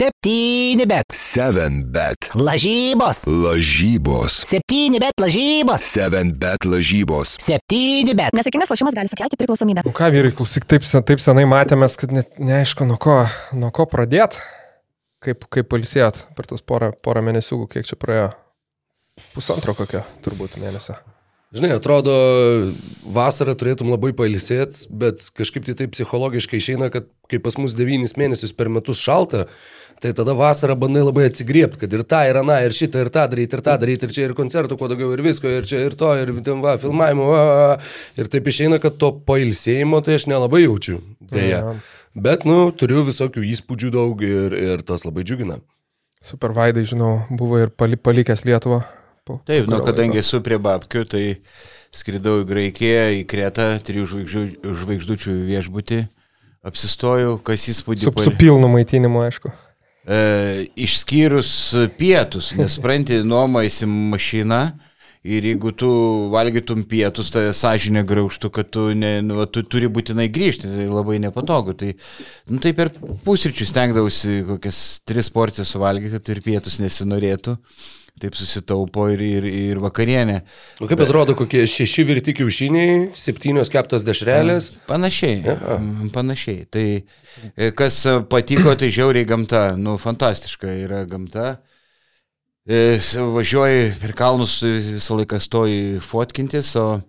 Septyni bet. 7 bet. Lažybos. Lažybos. Septyni bet lažybos. 7 bet lažybos. Septyni bet. Nesėkmingas lošimas gali sukelti priklausomybę. Nu ką, vyrai, klausyk, taip, taip senai matėmės, kad net neaišku, nuo ko, nuo ko pradėti. Kaip, kaip palsėt per tos porą, porą mėnesių, kiek čia praėjo. Pusantro kokio, turbūt mėnesio. Žinai, atrodo, vasarą turėtum labai pailsėti, bet kažkaip tai taip psichologiškai išeina, kad kai pas mus devynis mėnesius per metus šalta, tai tada vasarą bandai labai atsigriepti, kad ir tą, ir aną, ir šitą, ir tą daryti, ir tą daryti, ir čia ir koncertų, kuo daugiau, ir visko, ir čia, ir to, ir ten, va, filmavimo, va, va, ir taip išeina, kad to pailsėjimo tai aš nelabai jaučiu, dėja. Ja. Bet, nu, turiu visokių įspūdžių daug ir, ir tas labai džiugina. Super Vaidai, žinau, buvo ir pali, palikęs Lietuvą. Po Taip, nu, kurio kadangi esu prie babkių, tai skridau į Graikiją, į Kretą, trijų žvaigždžių, žvaigždučių viešbutį, apsistojau, kas įspūdį Su, su pilnu maitinimu, aišku. E, išskyrus pietus, nes pranti nuomojasi mašiną ir jeigu tu valgytum pietus, tai sąžinė graužtų, kad tu, ne, nu, tu turi būtinai grįžti, tai labai nepatogu. Tai, nu, tai per pusryčius stengdavausi kokias tris porcijas suvalgyti, tai ir pietus nesinorėtų. Taip susitaupo ir, ir, ir vakarienė. O kaip atrodo, kokie šeši virti kiaušiniai, septynios keptos dešrelės. Panašiai. Ja. Panašiai. Tai e, kas e, patiko, tai žiauriai gamta. Nu, fantastiška yra gamta. E, Važiuoji per kalnus, visą laiką stoji fotkintis, o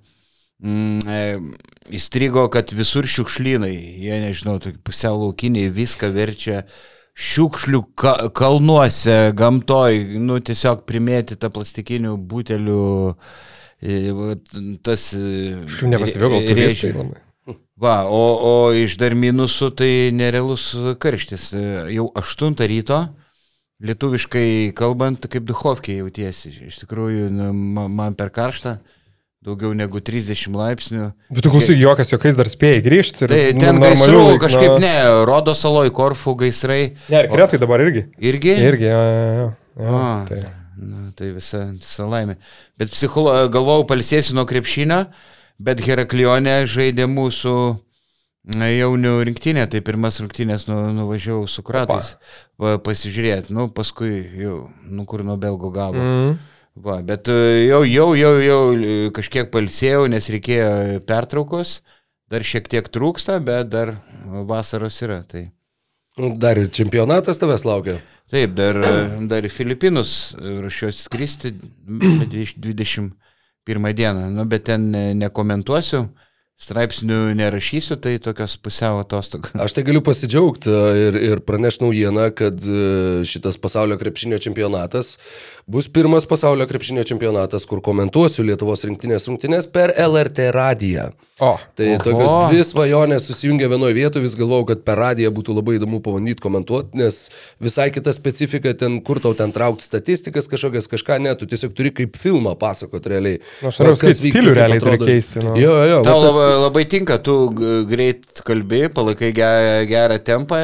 mm, įstrigo, kad visur šiukšlynai. Jie, nežinau, pusiau laukiniai viską verčia šiukšlių ka kalnuose, gamtoj, nu tiesiog primėtyta plastikinių butelių. Tas... Kažkaip nepastebėjau, gal turistai labai. Va, o, o iš dar minusų tai nerealus karštis. E, Jau 8 ryto, lietuviškai kalbant, kaip duhovkiai jautiesi. Iš tikrųjų, nu, ma- man per karštą, daugiau negu 30 laipsnių. Bet tu klausyk, jokas, jokiais dar spėjai grįžti. ir, Tai ten gaisrų laiku, kažkaip na- ne, Rodo saloj, Korfų gaisrai. Ne, ir kretai dabar irgi. Irgi? Irgi, jo, jo, jo. jo tai. Na, tai visa, visa laimė. Bet psicholo, galvojau, palsėsiu nuo krepšinio, bet Heraklionė žaidė mūsų jaunių rinktinė, tai pirmas rungtynės nu, nuvažiavau su kratais pasižiūrėti, nu paskui jau, nu kur nuo belgo galo. Mm. Va, bet e, jau, jau, jau, jau e, kažkiek palsėjau, nes reikėjo pertraukos, dar šiek tiek trūksta, bet dar vasaros yra. Tai. Dar ir čempionatas tavęs laukia. Taip, dar, dar į Filipinus ruošiuosi skristi bet 21 dieną, nu, bet ten ne- nekomentuosiu, straipsnių nerašysiu, tai tokios pusiau atostogos. Aš tai galiu pasidžiaugti e, ir, ir pranešti naujieną, kad e, šitas pasaulio krepšinio čempionatas bus pirmas pasaulio krepšinio čempionatas, kur komentuosiu Lietuvos rinktinės rungtynės per LRT radiją. O, Tai Oho. tokios dvi svajonės susijungia vienoje vietoje, vis galvojau, kad per radiją būtų labai įdomu pabandyti komentuoti, nes visai kita specifika ten, kur tau ten traukti statistikas kažkokias, kažką ne, tu tiesiog turi kaip filmą pasakoti realiai. Nu, aš norėjau vyksta, stilių realiai turi atrodo. keisti, nu. Jo, jo, jo. Tau tas- labai, tinka, tu greit kalbi, palaikai ge- gerą tempą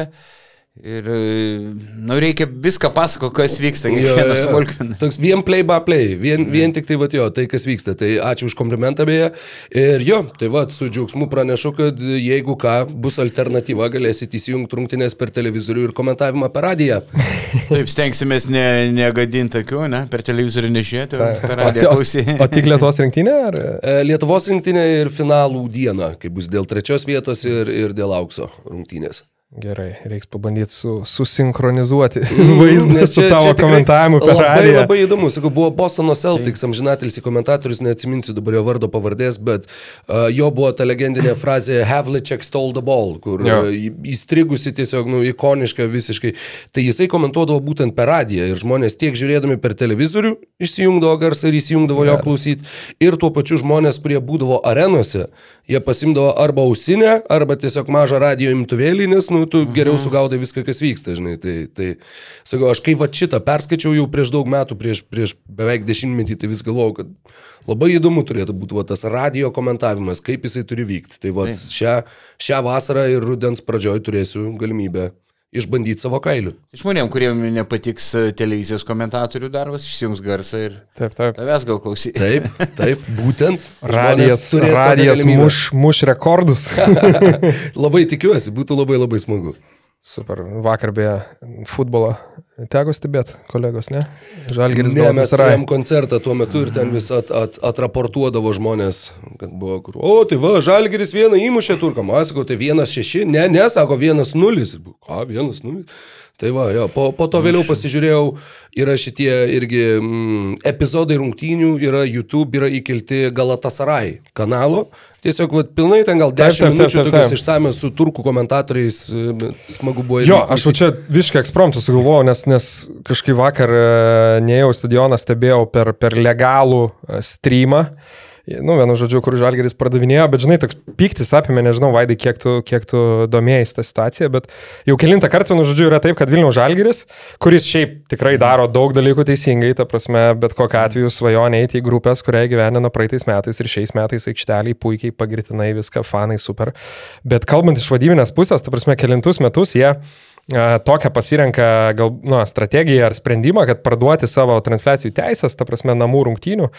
ir, e, nu, reikia viską pasako, kas vyksta, kiekvieną smulkmeną. Toks vien play by play, vien, vien tik tai va jo, tai kas vyksta. Tai ačiū už komplimentą beje. Ir jo, tai va, su džiaugsmu pranešu, kad jeigu ką, bus alternatyva, galėsite įsijungti rungtynės per televizorių ir komentavimą per radiją. Taip, stengsimės ne, negadinti akių, ne, per televizorių nežiūrėti, per radiją klausyti. o tik Lietuvos rinktinė? Ar... E, Lietuvos rinktinė ir finalų diena, kai bus dėl trečios vietos ir, ir dėl aukso rungtynės. Gerai, reiks pabandyti su, susinchronizuoti vaizdą Nes su čia- tavo čia tikrai komentavimu per labai, radiją. Labai įdomu, sakau, buvo Bostono Celtics, amžinatilsi komentatorius, neatsiminsiu dabar jo vardo pavardės, bet uh, jo buvo ta legendinė frazė Havlicek stole the ball, kur Jo. uh, įstrigusi tiesiog, nu, ikoniška visiškai. Tai jisai komentuodavo būtent per radiją ir žmonės tiek žiūrėdami per televizorių išsijungdavo garsą ir įsijungdavo jo klausyti. Ir tuo pačiu žmonės, kurie būdavo arenose, jie pasimdavo arba ausinę, arba tiesiog mažą radio imtuvėlį, nes, nu, tu geriau sugaudai viską, kas vyksta, žinai. Tai, tai sakau, aš kai va šitą perskaičiau jau prieš daug metų, prieš, prieš beveik dešimtmetį, tai vis galvojau, kad labai įdomu turėtų būti va, tas radio komentavimas, kaip jisai turi vykti. Tai va, šią, šią vasarą ir rudens pradžioj turėsiu galimybę išbandyti savo kailių. Žmonėm, kuriem nepatiks e, televizijos komentatorių darbas, išjungs garsą ir Taip, taip. tavęs gal klausyti. Taip, taip, būtent. Radijas, turės radijas muš, muš rekordus. Labai tikiuosi, būtų labai labai smagu. Super. Vakar beje futbolo teko stebėti, kolegos, ne? Žalgiris Ne, mes turėjom koncertą tuo metu ir ten vis at, at, atraportuodavo žmonės, kad buvo kur. O, tai va, Žalgiris vieną įmušė turkam, aš sakau, tai vienas šeši, ne, ne, sako vienas nulis. Ką, vienas nulis? Tai va, jo, po, po to vėliau pasižiūrėjau, yra šitie irgi mm, epizodai rungtynių, yra YouTube, yra įkelti Galatasaray kanalo. Tiesiog, va, pilnai ten gal 10 taip, taip, minučių tokios išsamios su turkų komentatoriais, e, smagu buvo. Jo, aš jau čia viškai ekspromptų sugalvojau, nes, nes kažkaip vakar e, neėjau į stadioną, stebėjau per, per legalų e, streamą. Nu, vienu žodžiu, kur Žalgeris pardavinėjo, bet žinai, toks piktis apėmė, nežinau, Vaidai, kiek tu, kiek tu domėjai tą situaciją, bet jau kilintą kartą, nu, žodžiu, yra taip, kad Vilniaus Žalgeris, kuris šiaip tikrai daro daug dalykų teisingai, ta prasme, bet kokiu atveju svajonė eiti į grupės, kurią gyvenino praeitais metais ir šiais metais aikšteliai puikiai pagritinai viską, fanai super. Bet kalbant iš vadybinės pusės, ta prasme, kilintus metus jie a, tokią pasirenka gal, nu, strategiją ar sprendimą, kad parduoti savo transliacijų teisės, ta prasme, namų rungtynių,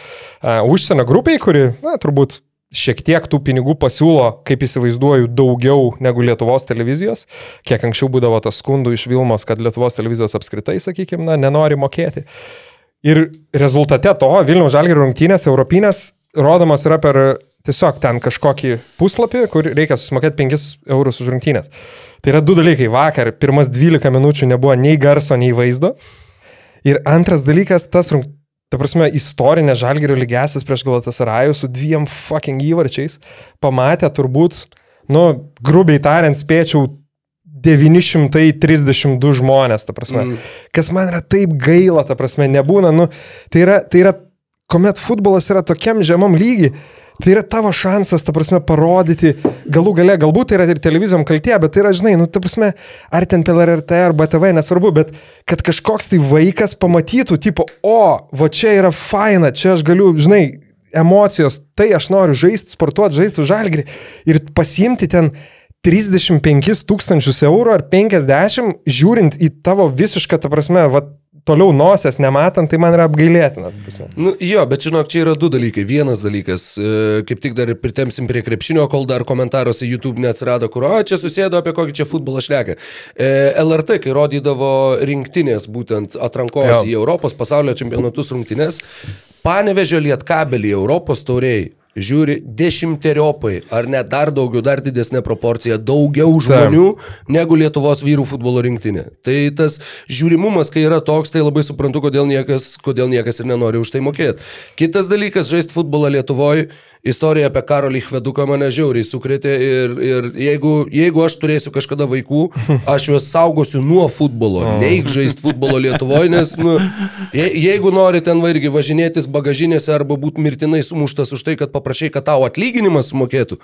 užsienio grupiai, kuri, na, turbūt šiek tiek tų pinigų pasiūlo, kaip įsivaizduoju, daugiau negu Lietuvos televizijos. Kiek anksčiau būdavo tas skundų iš Vilmos, kad Lietuvos televizijos apskritai, sakykime, na, nenori mokėti. Ir rezultate to Vilniaus Žalgirio rungtynės, europinės, rodomos yra per tiesiog ten kažkokį puslapį, kur reikia susimokėti 5 eurus už rungtynės. Tai yra du dalykai. Vakar pirmas 12 minučių nebuvo nei garso, nei vaizdo. Ir antras dalykas, tas rungtynės. Ta prasme, istorinė žalgerio lygesis prieš Galatasarajų su dviem fucking įvarčiais pamatė turbūt, nu, grubiai tariant, spėčiau 932 žmonės, ta prasme. Mm. Kas man yra taip gaila, ta prasme, nebūna, nu, tai yra, tai yra, kuomet futbolas yra tokiam žemam lygiai, tai yra tavo šansas, ta prasme, parodyti, galų gale, galbūt tai yra ir televizijom kaltė, bet tai yra, žinai, nu, ta prasme, ar ten per LRT ar BTV, nesvarbu, bet kad kažkoks tai vaikas pamatytų, tipo, o, va čia yra faina, čia aš galiu, žinai, emocijos, tai aš noriu žaisti, sportuoti, žaisti žalgrį ir pasiimti ten 35 tūkstančius eurų ar 50, žiūrint į tavo visišką, ta prasme, va, toliau nosies nematant, tai man yra apgailėtina. ta prasme. Nu, jo, bet žinok, čia yra du dalykai. Vienas dalykas, e, kaip tik dar pritemsim prie krepšinio, kol dar komentaruose YouTube neatsirado, kur, o čia susėdo apie kokį čia futbolą šneka. E, LRT, kai rodydavo rinktinės, būtent atrankos Jo. į Europos pasaulio čempionatus rungtinės, panevežė lietkabelį Europos tauriai. Žiūri dešimteriopai, ar net dar daugiau, dar didesnė proporcija, daugiau žmonių negu Lietuvos vyrų futbolo rinktinė. Tai tas žiūrimumas, kai yra toks, tai labai suprantu, kodėl niekas, kodėl niekas ir nenori už tai mokėti. Kitas dalykas, žaisti futbolą Lietuvoje, istorija apie Karolį Hveduką mane žiauriai sukrėtė ir, ir jeigu, jeigu aš turėsiu kažkada vaikų, aš juos saugosiu nuo futbolo, neik žaisti futbolo Lietuvoje, nes nu, je, jeigu nori ten va irgi važinėtis bagažinėse arba būti mirtinai sumuštas už tai, kad paprašai, kad tau atlyginimas sumokėtų,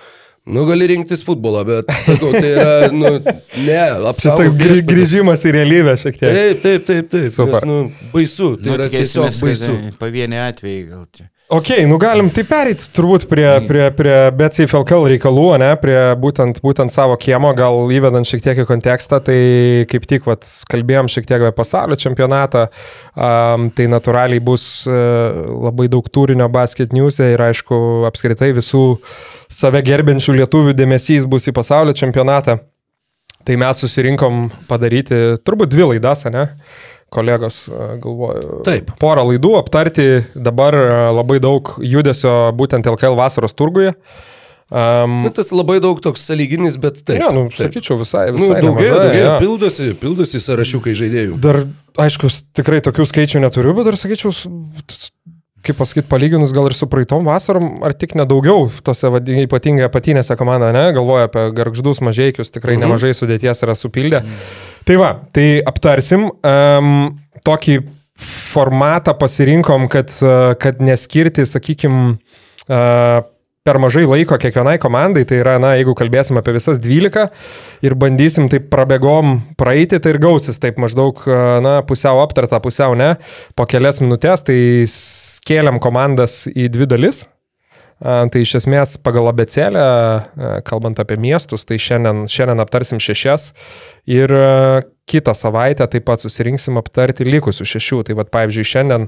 nu gali rinktis futbolą, bet sakau, tai yra, nu, ne, Čia apsaugos toks grį- grįžimas į realybę šiek tiek. Taip, taip, taip, taip. Super. Nes, nu, baisu, tai Nu, yra tiesiog baisu. kad pavieniai atvejai gal čia. Ok, nu galim tai perėti turbūt prie, prie, prie BCFLKL reikalų, ne, prie būtent, būtent savo kiemo, gal įvedant šiek tiek į kontekstą, tai kaip tik vat, kalbėjom šiek tiek apie pasaulio čempionatą, um, tai natūraliai bus uh, labai daug turinio basket news'e ir aišku, apskritai visų save gerbiančių lietuvių dėmesys bus į pasaulio čempionatą. Tai mes susirinkom padaryti turbūt dvi laidas, ne? Kolegos, a, galvoju. Taip. Porą laidų aptarti dabar a, labai daug judesio būtent LKL vasaros turguje. Um, Nu, tas labai daug toks saliginis, bet taip. ja, nu, taip. sakyčiau, visai, Nu, visai daugėja, nemažai, daugėja, jo. pildosi, pildosi sąrašiukai žaidėjų. Dar, aišku, tikrai tokių skaičių neturiu, bet dar sakyčiau, kaip pasakyti, palyginus gal ir su praeitom vasarom, ar tik nedaugiau tose ypatingai apatinėse komandoje, ne, galvoja apie garždus mažiekius, tikrai Mhm. nemažai sudėties yra supildę. Tai va, tai aptarsim um, tokį formatą pasirinkom, kad, kad neskirti, sakykim, uh, per mažai laiko kiekvienai komandai, tai yra, na, jeigu kalbėsim apie visas 12 ir bandysim taip prabėgom praeiti, tai ir gausis taip maždaug, a, na, pusiau aptarta, pusiau ne, po kelias minutės, tai skėliam komandas į dvi dalis. Tai iš esmės pagal abecelę, kalbant apie miestus, tai šiandien, šiandien aptarsim šešias ir kitą savaitę taip pat susirinksim aptarti likusių šešių. Tai vad, pavyzdžiui, šiandien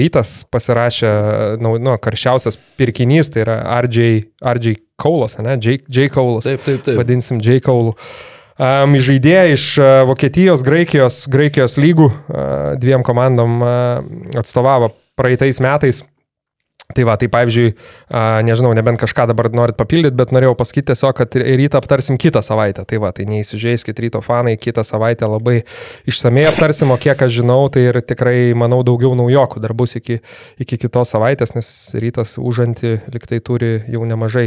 rytas pasirašė, nu, nu, karščiausias pirkinys, tai yra RJ, RJ Kaulas, ne, J, J Kaulas. Taip, taip, taip. Vadinsim J Kaulu. Um, žaidėjai iš Vokietijos, Graikijos, Graikijos lygų uh, dviem komandom uh, atstovavo praeitais metais. Tai va, tai pavyzdžiui, nežinau, nebent kažką dabar norit papildyti, bet norėjau pasakyti tiesiog, kad rytą aptarsim kitą savaitę. Tai va, tai neįsižeiskit ryto fanai, kitą savaitę labai išsamei aptarsim, o kiek aš žinau, tai ir tikrai, manau, daugiau naujokų dar bus iki, iki kitos savaitės, nes rytas užanti liktai turi jau nemažai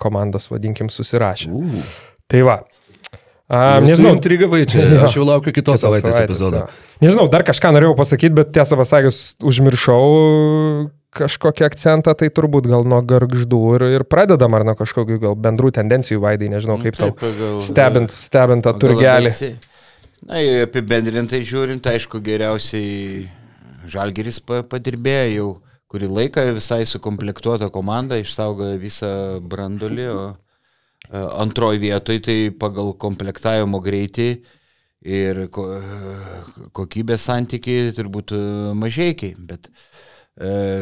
komandos, vadinkim, susirašę. Uh. Tai va. A, Nežinau, intrigavai čia. Jo. Aš jau laukiu kitos Kitos savaitės savaitės, epizodo. jo. Nežinau, dar kažką norėjau pasakyti, bet tiesą pasakius, užmiršau kažkokį akcentą, tai turbūt gal nuo garždų ir, ir pradedam, ar nuo kažkokių gal bendrų tendencijų, Vaidai, nežinau, kaip tau, stebint, stebint tą turgelį. Na, apibendrintai žiūrint, aišku, geriausiai Žalgeris pa- padirbėjo jau kurį laiką visai sukomplektuota komanda, išsaugojo visą brandolį, o e, antroji vietoje tai pagal komplektavimo greitį ir ko, kokybės santykiai turbūt mažiekiai, bet e,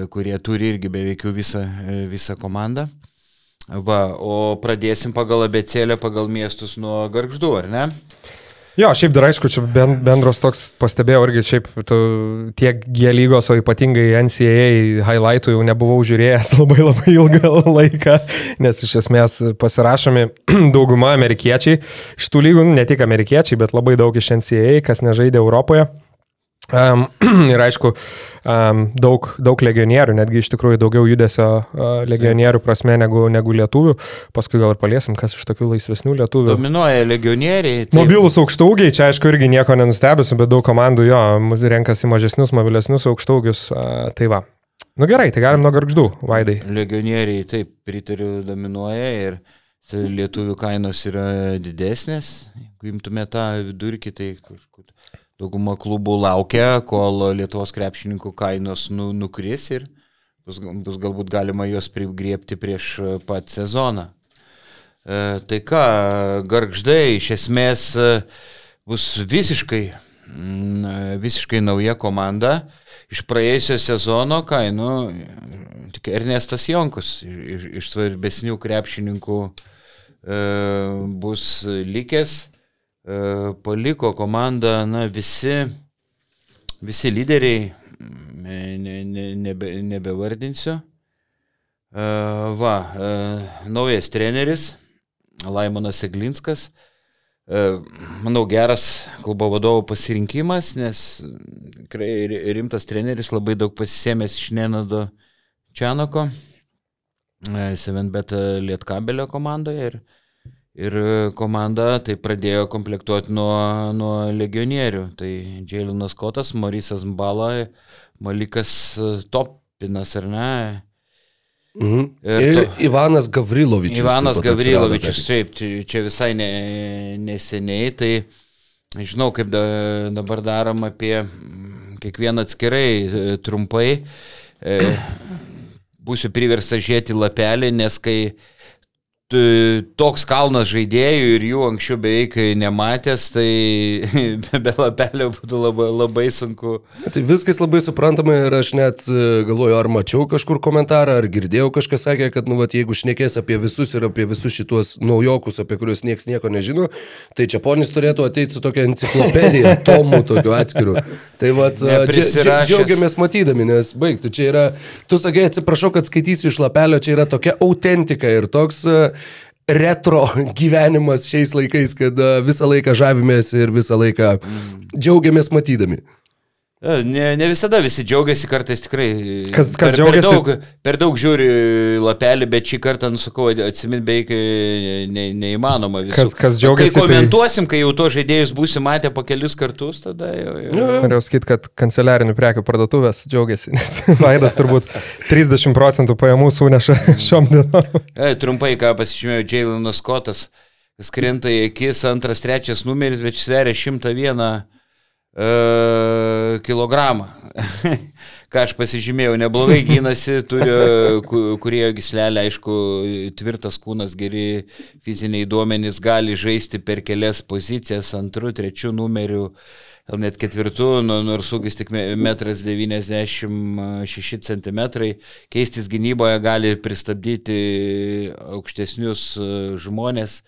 kurie turi irgi beveik visą, e, visą komandą. Va, o pradėsim pagal abecėlę, pagal miestus nuo garždų, ar ne? Jo, šiaip dar aišku, čia ben- bendros toks pastebėjau irgi šiaip tu, tiek G lygos, o ypatingai NCAA highlightų jau nebuvau žiūrėjęs labai labai ilgą laiką, nes iš esmės pasirašomi dauguma amerikiečiai. Iš tų lygų, nu, ne tik amerikiečiai, bet labai daug iš NCAA, kas nežaidė Europoje. Um, ir aišku, um, daug, daug legionierių, netgi iš tikrųjų daugiau judesio uh, legionierių prasme negu, negu lietuvių. Paskui gal ir paliesim, kas iš tokių laisvesnių lietuvių. Dominuoja legionieriai. taip. Mobilus aukštaugiai, čia aišku irgi nieko nenustebėsiu, bet daug komandų jo, renkasi mažesnius, mobilesnius aukštaugius. a, Tai va. Nu gerai, tai galim nuo garždų, Vaidai. Legionieriai, taip, pritariu, dominuoja ir lietuvių kainos yra didesnės. Jeigu imtume tą vidurkį, tai kur, kur dauguma klubų laukia, kol Lietuvos krepšininkų kainos nu, nukris ir bus, bus galbūt galima juos prigriepti prieš pat sezoną. E, tai ką, garždai iš esmės e, bus visiškai, mm, e, visiškai nauja komanda. Iš praėjusio sezono kainų tik Ernestas Jonkus iš, iš svarbesnių krepšininkų e, bus likęs. E, paliko komandą, na, visi, visi lyderiai, mm, ne, ne, nebe, nebevardinsiu. E, va, e, naujas treneris, Laimonas Eglinskas. E, Manau, geras klubo vadovo pasirinkimas, nes tikrai ri- rimtas treneris labai daug pasisėmęs iš Nenado Čianoko, Sevenbet Lietkabelio komandoje ir, ir komanda tai pradėjo komplektuoti nuo, nuo legionierių. Tai Džiailinas Kotas, Marisas Mbala, Malikas Topinas, ar ne? Mhm. Ir Ir to- Ivanas Gavrilovičius. Ivanas Gavrilovičius, taip, čia- čia visai ne, neseniai, tai žinau, kaip da, dabar darom apie mm, kiekvieną atskirai e, trumpai. E, būsiu priversas žiūrėti lapelį, nes kai toks kalnas žaidėjų ir jų anksčiau beveik nematęs, tai be lapelio būtų labai, labai sunku. Tai viskas labai suprantama ir aš net e, galvoju, ar mačiau kažkur komentarą, ar girdėjau kažkas sakė, kad, nu, vat, jeigu šnekės apie visus ir apie visus šituos naujokus, apie kuriuos niekas nieko nežino, tai čia ponis turėtų ateiti su tokia enciklopedija, tomų tokiu atskiru. Tai vat, e, džiaugiamės matydami, nes baigtų, čia yra, tu sakai, atsiprašau, kad skaitysiu iš lapelio, čia yra tokia autentika ir toks e, retro gyvenimas šiais laikais, kad visą laiką žavimės ir visą laiką džiaugiamės matydami. E, Ne, ne visada visi džiaugiasi, kartais tikrai. Kas- kas per, džiaugiasi? Per daug, per daug žiūri lapelį, bet šį kartą, nusakau, atsiminti beveik e, ne, neįmanoma visų. Kas- kas džiaugiasi, Kai tai- komentuosim, kai jau to žaidėjus būsi matę po kelis kartus, tada jau... jau. Norėjau sakyti, kad kanceliarinių prekių parduotuvės džiaugiasi, nes Vaidas turbūt 30 procentų pajamų suneša šiom dienom. E, trumpai, ką pasižymėjau, Jailinas Skotas, kas krenta į akis, antras, trečias numeris, bet sveria 101 e, kilogramą. ką aš pasižymėjau, neblogai gynasi, turi ku- kurie gislelė, aišku, tvirtas kūnas, geri fiziniai duomenys, gali žaisti per kelias pozicijas, antrų, trečių numerių. gal net ketvirtų, nors ūgis tik 1,96 cm, keistis gynyboje gali pristabdyti aukštesnius žmonės,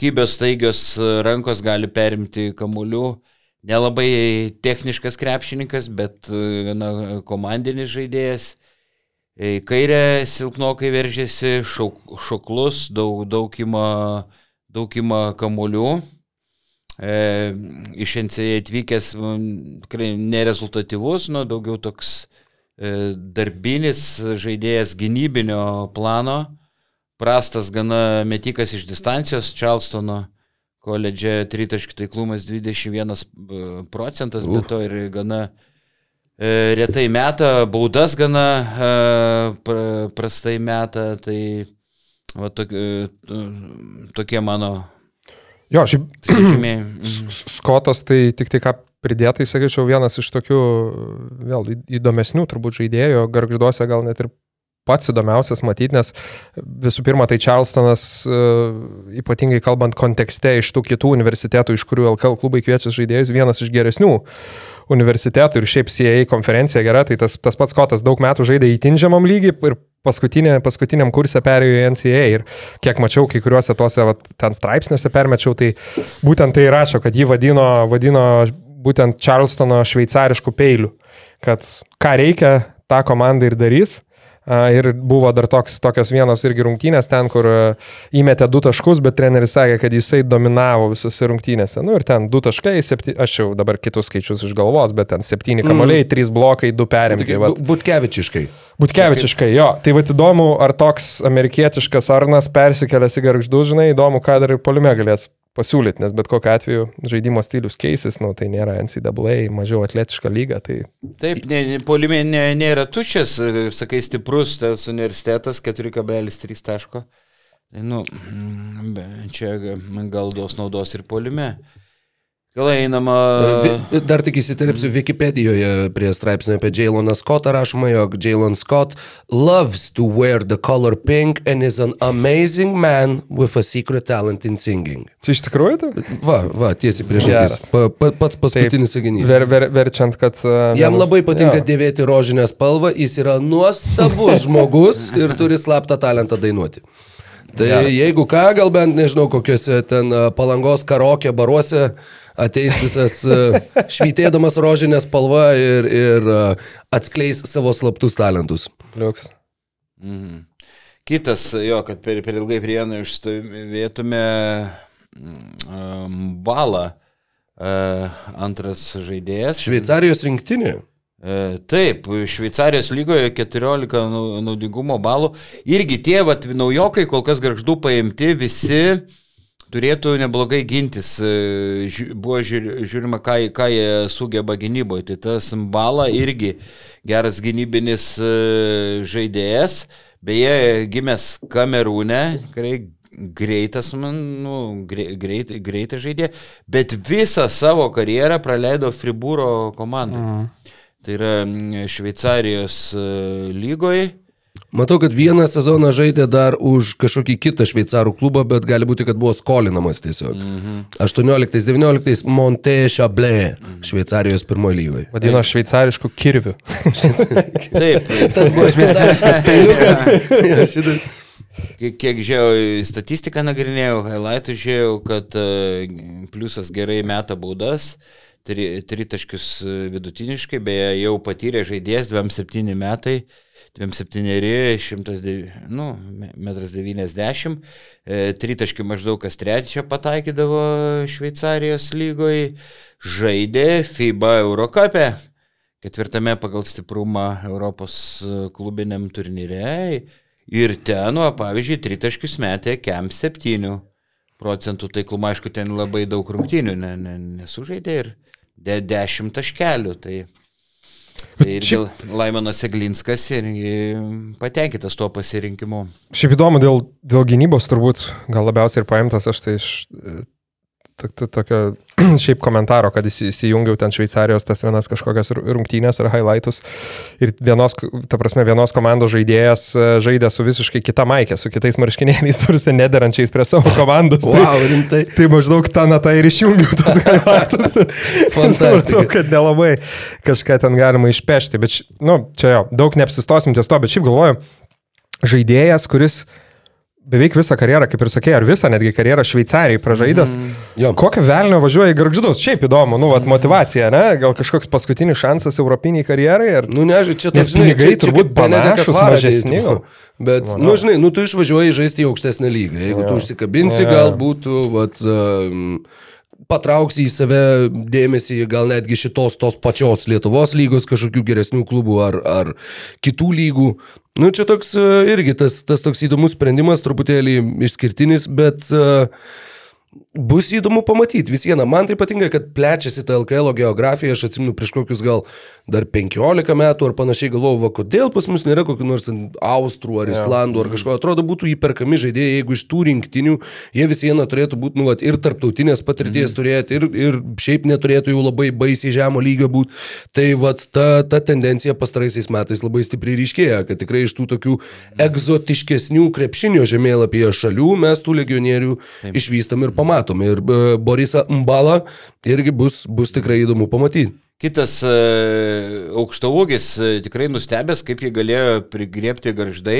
kybios staigios rankos gali perimti kamuolių. Nelabai techniškas krepšininkas, bet e, na, komandinis žaidėjas. Į kairę silpnokai veržėsi, šauk, šoklus, daug, daug ima, daug ima kamuolių. E, iš NCA atvykęs tikrai nerezultatyvus, nu, daugiau toks e, darbinis žaidėjas gynybinio plano, prastas gana metikas iš distancijos Charlestono koledže tritaškių taiklumas 21 procentas, bet to ir gana e, retai meta, baudas gana e, pra- prastai meta, tai va, tok, e, tokie mano Jo, šiaip. S- Skotas tai tik tai ką pridėtai, sakyčiau, vienas iš tokių vėl įdomesnių turbūt žaidėjų, garžduose gal net ir pats įdomiausias matyti, nes visų pirma, tai Charlestonas, e, ypatingai kalbant kontekste iš tų kitų universitetų, iš kurių LKL klubai kviečia žaidėjus, vienas iš geresnių universitetų ir šiaip CAA konferencija gera, tai tas, tas pats Skotas daug metų žaidė įtinžiamam lygiai ir paskutinė, paskutiniam kursė perėjo į NCAA ir kiek mačiau, kai kuriuose tuose vat, ten straipsniuose permečiau, tai būtent tai rašo, kad jį vadino, vadino būtent Charlestono šveicariškų peilių, kad ką reikia, tą komanda ir darys. Ir buvo dar toks, tokios vienos irgi rungtynės ten, kur a, įmetė du taškus, bet treneris sakė, kad jisai dominavo visose rungtynėse. Nu ir ten du taškai, septy, aš jau dabar kitus skaičius iš galvos, bet ten septyni kamoliai, mm. trys blokai, du perimti. Tokie Tai, bu- Butkevičiškai. Butkevičiškai, jo. Tai vad įdomu, ar toks amerikietiškas Arnas persikėlęs į garždų, žinai, įdomu, ką dar ir polime galės pasiūlyti, nes bet kokiu atveju žaidimo stilius keisis, nu, tai nėra NCAA, mažiau atletiška lyga, tai Taip, polime ne, nėra tuščias, sakai, stiprus tas universitetas 4,3 taško. Tai, nu, mm, čia ga- gal duos naudos ir polime. Gal einama. Dar tik įsiterpsiu Wikipedijoje prie straipsnio apie Jailoną Scottą rašoma, jog Jailon Scott loves to wear the color pink and is an amazing man with a secret talent in singing. čia iš tikrųjų tai? Va, va, tiesiai prieš akis. Pa, pa, pats paskutinis sakinys. Ver, ver, verčiant, kad... Uh, Jam labai patinka dėvėti rožinę spalvą, jis yra nuostabus žmogus ir turi slaptą talentą dainuoti. Tai Geras. jeigu ką, gal bent nežinau, kokiuose ten a, palangos karokė baruose ateis visas a, švytėdamas rožinę spalvą ir, ir a, atskleis savo slaptus talentus. Liuks. Mhm. Kitas, jo, kad per, per ilgai prie vieno išstovėtume um, balą. Uh, antras žaidėjas. Šveicarijos rinktinė. E, Taip, Šveicarijos lygoje 14 nau- naudingumo balų. Irgi tie vat, naujokai, kol kas garždų paimti, visi turėtų neblogai gintis. E, Buvo žiūri- žiūrima, ką, ką jie sugeba gynyboje. Tai tas balą irgi geras gynybinis e, žaidėjas. Beje, gimęs Kamerūne, tikrai greitas, man, nu, grei- greit, greitai žaidė, bet visą savo karjerą praleido Fribūro komandai. Mm. Tai yra Šveicarijos e, lygoje. Matau, kad vieną sezoną žaidė dar už kažkokį kitą šveicarų klubą, bet gali būti, kad buvo skolinamas tiesiog. Mhm. 18-19 Monte Chablais, Šveicarijos pirmojo lygoje. Vadino šveicariškų kirvių. Taip, Tas buvo šveicariškas peiliukas. Ja, šitas. kiek, kiek žiūrėjau, statistiką nagrinėjau, highlightų žiūrėjau, kad e, pliusas gerai meta baudas, tri- tritaškius e, vidutiniškai, beje, jau patyrė žaidėjas 27 metai. 27, 109, nu, 1,90 m, tritaškių maždaug kas trečią pataikydavo Šveicarijos lygoje, žaidė FIBA Eurocapė, ketvirtame pagal stiprumą Europos e, klubiniam turnyre ir ten, o, pavyzdžiui, tritaškius metė KEM 7 procentų taiklumą, aišku, ten labai daug rungtynių ne, ne, nesužaidė ir de, 10 taškelių, tai Tai ir dėl Laimonas Eglinskas ir patenkintas tuo pasirinkimu. Šiaip įdomu, dėl, dėl gynybos turbūt gal labiausiai ir paimtas aš tai iš e, tokio šiaip komentaro, kad įsi- įsijungiau ten Šveicarijos tas vienas kažkokias ru- rungtynės ar highlightus. Ir vienos, ta prasme, vienos komandos žaidėjas e, žaidė su visiškai kita maikė, su kitais marškinėliais, tarsi nederančiais prie savo komandos. Wow, rimtai. Tai, tai maždaug tą natą ir išjungiau tos highlightus. supratau, kad nelabai kažką ten galima išpešti. Bet, ši- nu, čia jo, daug neapsistosim ties to, bet šiaip galvoju, žaidėjas, kuris beveik visą karjerą, kaip ir sakė, ar visą netgi karjerą Šveicarijai pražaidęs. Mm. Jo. Kokio velnio važiuoja į garždus? Šiaip įdomu, nu, vat, motivacija, ne? Gal kažkoks paskutinis šansas europiniai karjerai? Ar... Nu, nežinai, čia Nes toks, žinai, pinigai čia, čia turbūt Varadė, mažesni tipo. gal. Bet, Manau. nu, žinai, nu, tu išvažiuoji žaisti į aukštesnę lygą. Jeigu tu užsikabinsi, Jo. galbūt tu, vat, um, patrauksi į save dėmesį, gal netgi šitos tos pačios Lietuvos lygos kažkokių geresnių klubų ar, ar kitų lygų. Nu, čia toks e, irgi tas, tas toks įdomus sprendimas, truputėlį išskirtinis, bet uh, bus įdomu pamatyti. Vis viena, man tai patinka, kad plečiasi ta LKL geografija, aš atsimenu prieš kokius gal dar 15 metų ar panašiai galvojau, va, kodėl pas mus nėra kokių nors Austrų ar Islandų ar kažko, atrodo būtų įperkami žaidėjai, jeigu iš tų rinktinių jie vis viena turėtų būti, nu, vat, ir tarptautinės patirties turėti, ir, ir šiaip neturėtų jau labai baisiai žemo lygio būti. Tai vat, ta, ta tendencija pastaraisiais metais labai stipriai ryškėja, kad tikrai iš tų tokių egzotiškesnių krepšinio žemėlapyje šalių mes tų legionierių išvystam ir pamatom. Ir e, Borisą Mbalą irgi bus, bus tikrai įdomu pamatyti. Kitas uh, aukštaūgis uh, tikrai nustebęs, kaip jį galėjo prigriepti garždai.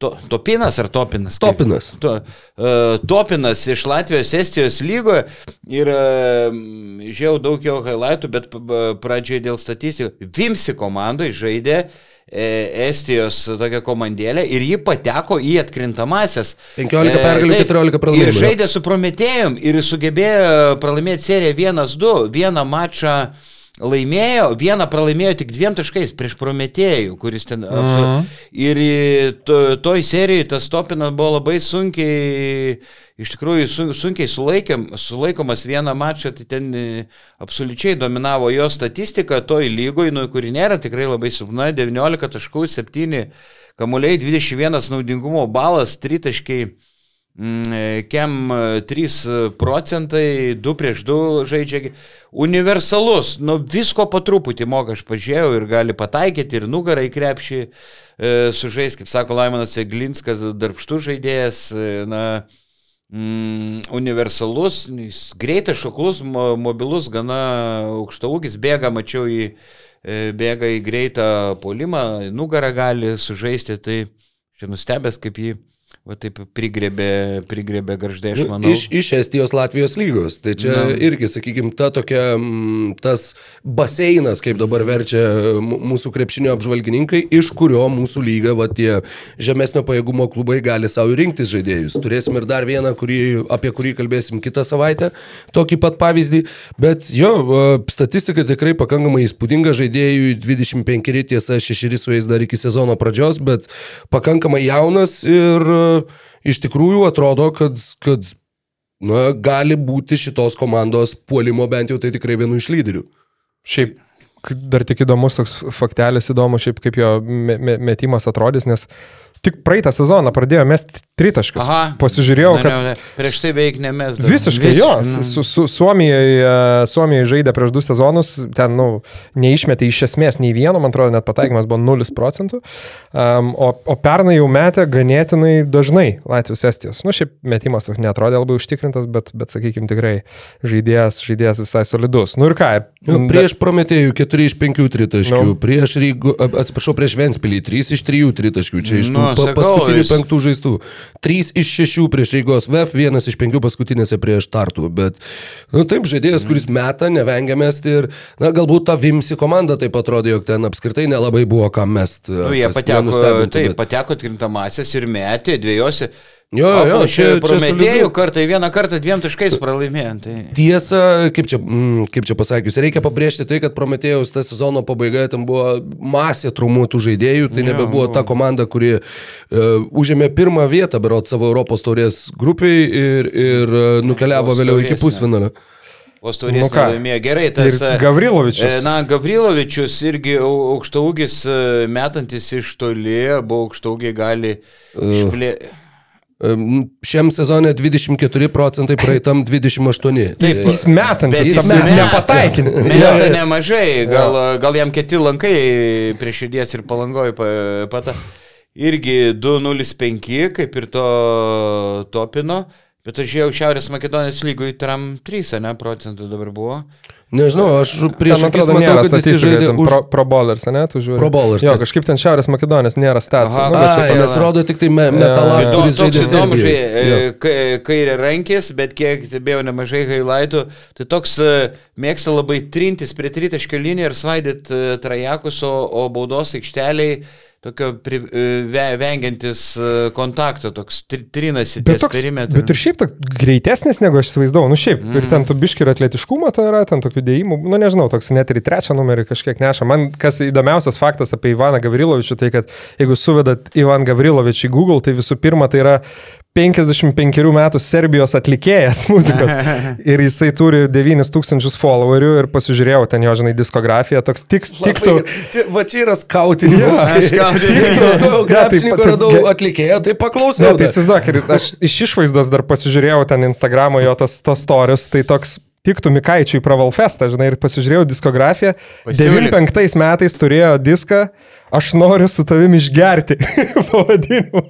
To, topinas ar topinas? Kaip? Topinas. To, uh, topinas iš Latvijos Estijos lygoje ir uh, žiūrėjau daug jo highlightų, bet pradžioje dėl statistikos. Vimsi komandai žaidė e, Estijos tokia komandėlė ir ji pateko į atkrintamasias. 15 pergalių, taip, 14 pralaimėjimų, Ir žaidė su Prometėjum ir sugebėjo pralaimėti seriją 1-2, vieną mačą laimėjo, vieną pralaimėjo tik dviem taškais prieš Prometėjų, kuris ten... Mm. -hmm. Ir to, toj serijai tas topinas buvo labai sunkiai, iš tikrųjų sun, sunkiai sulaikėm, sulaikomas vieną mačą, tai ten e, absoliučiai dominavo jo statistika toj lygoj, nu, kuri nėra tikrai labai silpna, 19 taškų, 7 kamuoliai, 21 naudingumo balas, 3 taškai. Mm, e, Kem e, 3 procentai, 2 prieš 2 žaidžia. Universalus, nu visko po truputį moka, aš pažiūrėjau ir gali pataikyti ir nugarą į krepšį e, sužais, kaip sako Laimonas Eglinskas, darbštų žaidėjas, e, na, mm, universalus, greitas, šoklus, mo, mobilus, gana aukšta ūgis, bėga, mačiau į, e, bėga į greitą polimą, nugarą gali sužaisti, tai čia nustebęs, kaip jį Va taip prigrebė, prigrebė garždai, aš manau. Nu, Iš, iš Estijos Latvijos lygos. Tai čia Na. irgi, sakykime, ta tokia, mm, tas baseinas, kaip dabar verčia mūsų krepšinio apžvalgininkai, iš kurio mūsų lyga, va tie žemesnio pajėgumo klubai gali savo rinktis žaidėjus. Turėsim ir dar vieną, kurį, apie kurį kalbėsim kitą savaitę, tokį pat pavyzdį. Bet jo, statistika tikrai pakankamai įspūdinga žaidėjų, 25 tiesa, 6 su jais dar iki sezono pradžios, bet pakankamai jaunas ir iš tikrųjų atrodo, kad, kad na, gali būti šitos komandos puolimo bent jau tai tikrai vienu iš lyderių. Šiaip dar tik įdomus toks faktelis, įdomu šiaip kaip jo me- me- metimas atrodys, nes tik praeitą sezoną pradėjo mesti tritaškius. Aha. Pasižiūrėjau, Na, kad ne, ne, prieš tai beveik nemės. Visiškai jo. Su, su Suomijai, Suomijai žaidė prieš du sezonus, ten, nu, neišmetė iš esmės nei vieno, man atrodo, net pataikymas buvo 0 procentų. Um, o, o pernai jau metė ganėtinai dažnai Latvijos Estijos. Nu, šiaip metimas toks netrodė labai užtikrintas, bet, bet sakykime, tikrai žaidėjas, žaidėjas visai solidus. Nu ir ką? Nu, prieš Prometėjų 4 iš 5 tritaškių, Nu. no. prieš Rygų, a- atsiprašau, prieš Ventspilį 3 iš 3 tritaškių, čia iš tų Nu, pa, paskutinių jis- penktų žaistų. 3 iš 6 prieš Rygos VF, 1 iš 5 paskutinėse prieš Tartų. Bet nu, taip, žaidėjas, kuris meta, nevengia mesti ir, na, galbūt ta Vimsi komanda taip atrodė, jog ten apskritai nelabai buvo kam mesti. Nu, jie pateko, taip, pateko atkrintamasias ir metė dviejose. Jo, jo, čia, čia- prometėjų kartą, vieną kartą dviem taškais pralaimėjo. Tai... Tiesa, kaip čia, mm, kaip čia pasakius, reikia pabrėžti tai, kad Prometėjaus ta sezono pabaigoje ten buvo masė trumuotų žaidėjų, tai nebebuvo ta komanda, kuri uh, užėmė pirmą vietą, berot savo Europos taurės grupiai ir, ir uh, nukeliavo Europos vėliau iki taurės, ne. pusfinalio. Ostorės Nu ką? laimėjo gerai. Tas, Ir Gavrilovičius. e, Na, Gavrilovičius irgi au- aukštaūgis e, metantis iš toli, buvo aukštaūgiai gali išplėsti. Em, Šiam sezone 24 procentai, praeitam 28. Jis, jis metantis, Bet jis jis ne, meta. nepataikinti. Meta nemažai, gal, gal jam keti lankai prie širdies ir palangoj pa- pata. Irgi 205, kaip ir to topino. Bet aš žiūrėjau Šiaurės Makedonijos lygoj, tram 3, ne, procentų dabar buvo. Nežinau, aš prieš atrodo matau, kad jis žaidė už... pro, pro bowlers, ne, tu žiūri. Pro bowlers, Jo, kažkaip ten Šiaurės Makedonijos nėra stacijų. Nu, bet čia nes rodo tik tai me, metalas, Įdomu, kuris toks žaidė. Jo. žai, kairė rankis, bet kiek stebėjau nemažai highlightų, tai toks e, mėgsta labai trintis prie tritaškio liniją ir svaidyti trajekus, o, o baudos aikšteliai tokio pri, e, ve, vengiantis e, kontakto, toks tri, trinasi Bet, ties perimetrą. bet ir šiaip greitesnis negu aš įsivaizdavau. Nu šiaip, mm. ir ten tu biški ir atletiškumo tai yra, ten tokių dėjimų, nu nežinau, toks net ir į trečią numerį kažkiek neša. Man kas įdomiausias faktas apie Ivaną Gavrilovičių, tai kad jeigu suvedat Ivan Gavrilovičių į Google, tai visų pirma tai yra 55 metų Serbijos atlikėjas muzikos. Ir jisai turi 9000 followerių ir pasižiūrėjau ten jo, žinai, diskografiją, toks tik, tiktų. Čia, va čia yra skautinimas. Aš skautinimas. Aš Ne, krepšininko tai- radau atlikėją, tai Ne, paklausiau. tai įsivaizduok, ir aš iš išvaizdos dar pasižiūrėjau ten Instagramo jo tas, tas storius, tai toks tiktų Mikaičiui Pravalfestą, žinai, ir pasižiūrėjau diskografiją. Pasiūlyk. 95 metais turėjo diską Aš noriu su tavimi išgerti pavadinimu.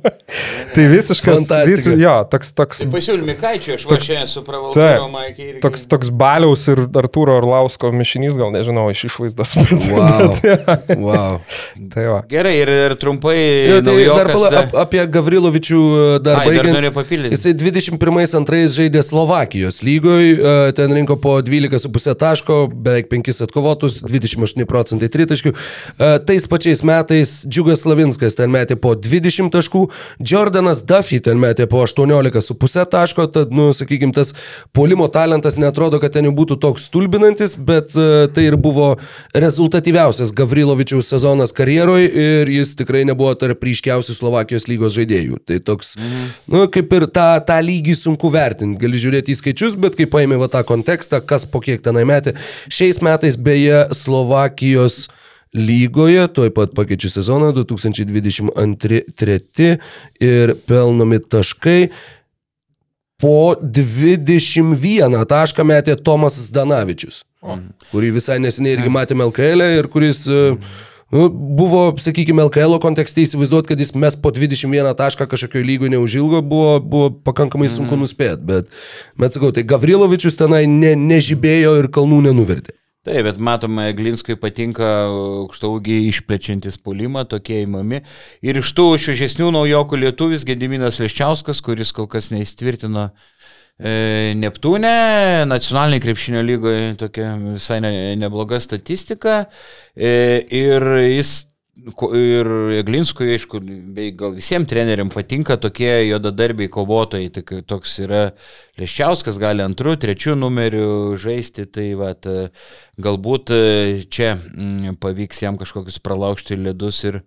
tai visiškas, vis, jo, toks, toks, Pasiūlymai Kaičiui, aš va Toks- čia su Taip. pravaltūro Maikė irgi. toks, toks Baliaus ir Artūro Orlausko mišinys, gal nežinau, iš išvaizdos. Wow. wow. tai va. Gerai, ir, ir trumpai Jo, tai dar pala, ap, apie Gavrilovičių e, dar Ai, dar baigiant. norėjau papildyti. Jisai 21-2 žaidė Slovakijos lygoj, e, ten rinko po 12,5 taško, beveik 5 atkovotus, 28 procentai tritaškių. E, Tais pačiais metais Džiugas Slavinskas ten metė po 20 taškų, Jordanas Duffy ten metė po 18,5 taško, tad, nu, sakykime, tas polimo talentas netrodo, kad ten jau būtų toks stulbinantis, bet e, tai ir buvo rezultatyviausias Gavrilovičiaus sezonas karjeroje ir jis tikrai nebuvo tarp ryškiausių Slovakijos lygos žaidėjų. Tai toks, mhm. nu, kaip ir tą, tą lygį sunku vertinti. Gali žiūrėti į skaičius, bet kai paėmė va tą kontekstą, kas po kiek tenai metė. Šiais metais beje Slovakijos lygoje, tuoj pat pakeičiu sezoną 2022 ir pelnomi taškai. Po 21 tašką metė Tomas Danavičius, kurį visai neseniai irgi matėme LKL e ir kuris e, nu, buvo, sakykime, LKL kontekste įsivaizduoti, kad jis mes po 21 tašką kažkokio lygio neužilgo, buvo, buvo pakankamai sunku nuspėti, bet, bet sakau, tai Gavrilovičius tenai ne, nežibėjo ir kalnų nenuvertė. Taip, bet matome, Glinskui patinka aukštaugiai išplečiantis polimą, tokie įmami. Ir iš tų šviežesnių naujokų lietuvis Gediminas Leščiauskas, kuris kol kas neįstvirtino e, Neptūne, nacionaliniai krepšinio lygoje tokia visai ne, nebloga statistika. E, ir jis Ir Glinskui, aišku, bei gal visiems treneriam patinka tokie juodadarbiai kovotojai, tai toks yra Leščiauskas, gali antrų, trečių numerių žaisti, tai vat, e, galbūt e, čia mm, pavyks jam kažkokius pralaužti ledus ir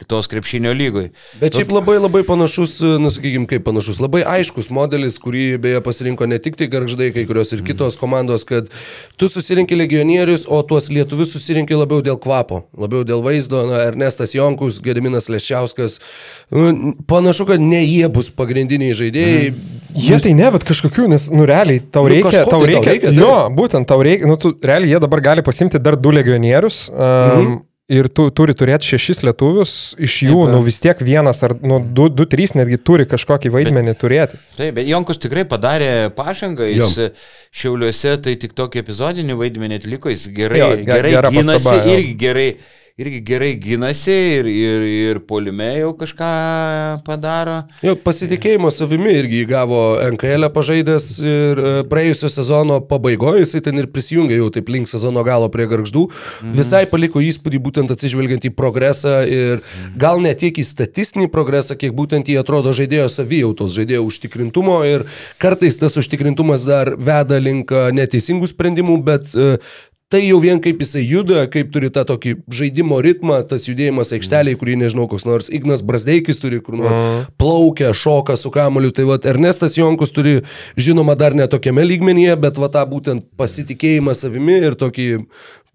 Lietuvos krepšinio lygoj. Bet šiaip labai labai panašus, nusakykime, kaip panašus, labai aiškus modelis, kurį beje pasirinko ne tik tai garždai, kai kurios ir kitos komandos, kad tu susirinkai legionierius, o tuos lietuvius susirinkai labiau dėl kvapo, labiau dėl vaizdo. Na, Ernestas Jonkus, Gediminas Leščiauskas. Nu, Panašu, kad ne jie bus pagrindiniai žaidėjai. Jie tai ne, bet kažkokių, nes, nu, realiai, tau Nu, reikia, kažko tau tai tau reikia, reikia, taip. jo, būtent, tau reikia, nu, tu, realiai jie dabar gali pasimti dar du legionierius. Um, mhm. Ir tu turi turėti šešis lietuvius, iš jų, Taip, nu vis tiek vienas ar, nu, du, du trys netgi turi kažkokį vaidmenį bet, turėti. Taip, bet Jonkus tikrai padarė pažangą, Jo. jis šiauliuose tai tik tokį epizodinį vaidmenį atliko, jis gerai, Jo, jo, ge- gerai gera gynasi pastaba, jo. irgi gerai, irgi gerai gynasi ir, ir, ir polime jau kažką padaro. Jo, pasitikėjimo savimi irgi įgavo NKL pažaidęs ir e, praėjusio sezono pabaigoje jisai ten ir prisijungė jau taip link sezono galo prie garždų. Mhm. Visai paliko įspūdį būtent atsižvelgiant į progresą ir gal ne tiek į statistinį progresą, kiek būtent į atrodo žaidėjo savijautos, žaidėjo užtikrintumo ir kartais tas užtikrintumas dar veda link e, neteisingų sprendimų, bet e, Tai jau vien kaip jisai juda, kaip turi tą tokį žaidimo ritmą, tas judėjimas aikšteliai, kurį nežinau, koks nors Ignas Brasdeikis turi, kur nu, plaukia, šoka su kamoliu. Tai va, Ernestas Jonkus turi, žinoma, dar netokiame lygmenyje, bet va tą būtent pasitikėjimą savimi ir tokį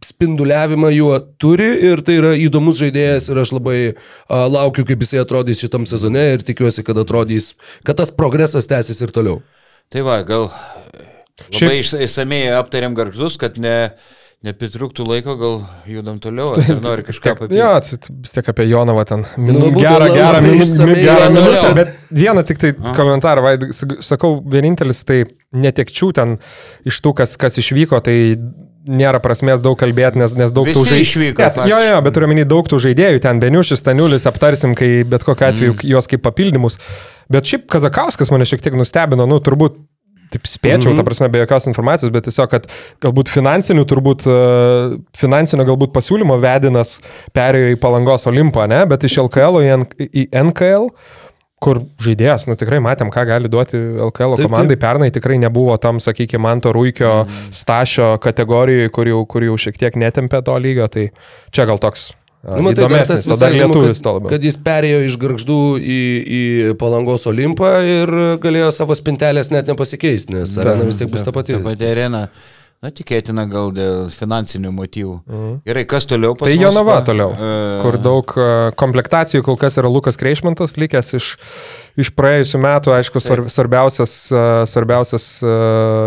spinduliavimą juo turi ir tai yra įdomus žaidėjas ir aš labai a, laukiu, kaip jisai atrodys šitam sezone ir tikiuosi, kad atrodys, kad tas progresas tęsis ir toliau. Tai va, gal labai Šiaip... išsamei aptariam garžus, kad ne, nepritrūktų laiko, gal judam toliau, ar nori kažką papildyti. Jo, vis tiek apie Jonavą ten. Minu, Nu, gerą, gerą, minu, gerą minutę, bet vieną tik tai komentarą, vaid, sakau, vienintelis tai netekčių ten iš tų, kas, kas išvyko, tai nėra prasmės daug kalbėti, nes, nes daug Visi tų žaidėjų. išvyko, Jo, jo, jo, bet turiu menį daug tų žaidėjų, ten Beniušis, Staniulis, aptarsim, kai bet kokiu atveju mm. juos kaip papildymus. Bet šiaip Kazakauskas mane šiek tiek nustebino, nu turbūt taip spėčiau, mm -hmm. ta prasme, be jokios informacijos, bet tiesiog, kad galbūt finansinių, turbūt e, finansinio galbūt pasiūlymo vedinas perėjo į Palangos Olimpą, ne, bet iš LKL į, NKL, kur žaidėjas, nu tikrai matėm, ką gali duoti LKL Taip, komandai, pernai tikrai nebuvo tam, sakykime, Manto Rūkio mm. stašio kategorijoje, kur jau, kur jau šiek tiek netempė to lygio, tai čia gal toks Nu, matai, dar tas visai įdomu, lietuvis to kad, labiau. kad jis perėjo iš garždų į, į Palangos Olimpą ir galėjo savo spintelės net nepasikeisti, nes arena vis tiek bus ta pati. Ta pati arena. Na, tikėtina gal dėl finansinių motyvų. Mhm. Gerai, kas toliau pas Tai? Jonava Va, toliau, e, kur daug e, komplektacijų kol kas yra Lukas Kreišmantas, likęs iš, iš praėjusių metų, aišku, svarb, svarbiausias, svarbiausias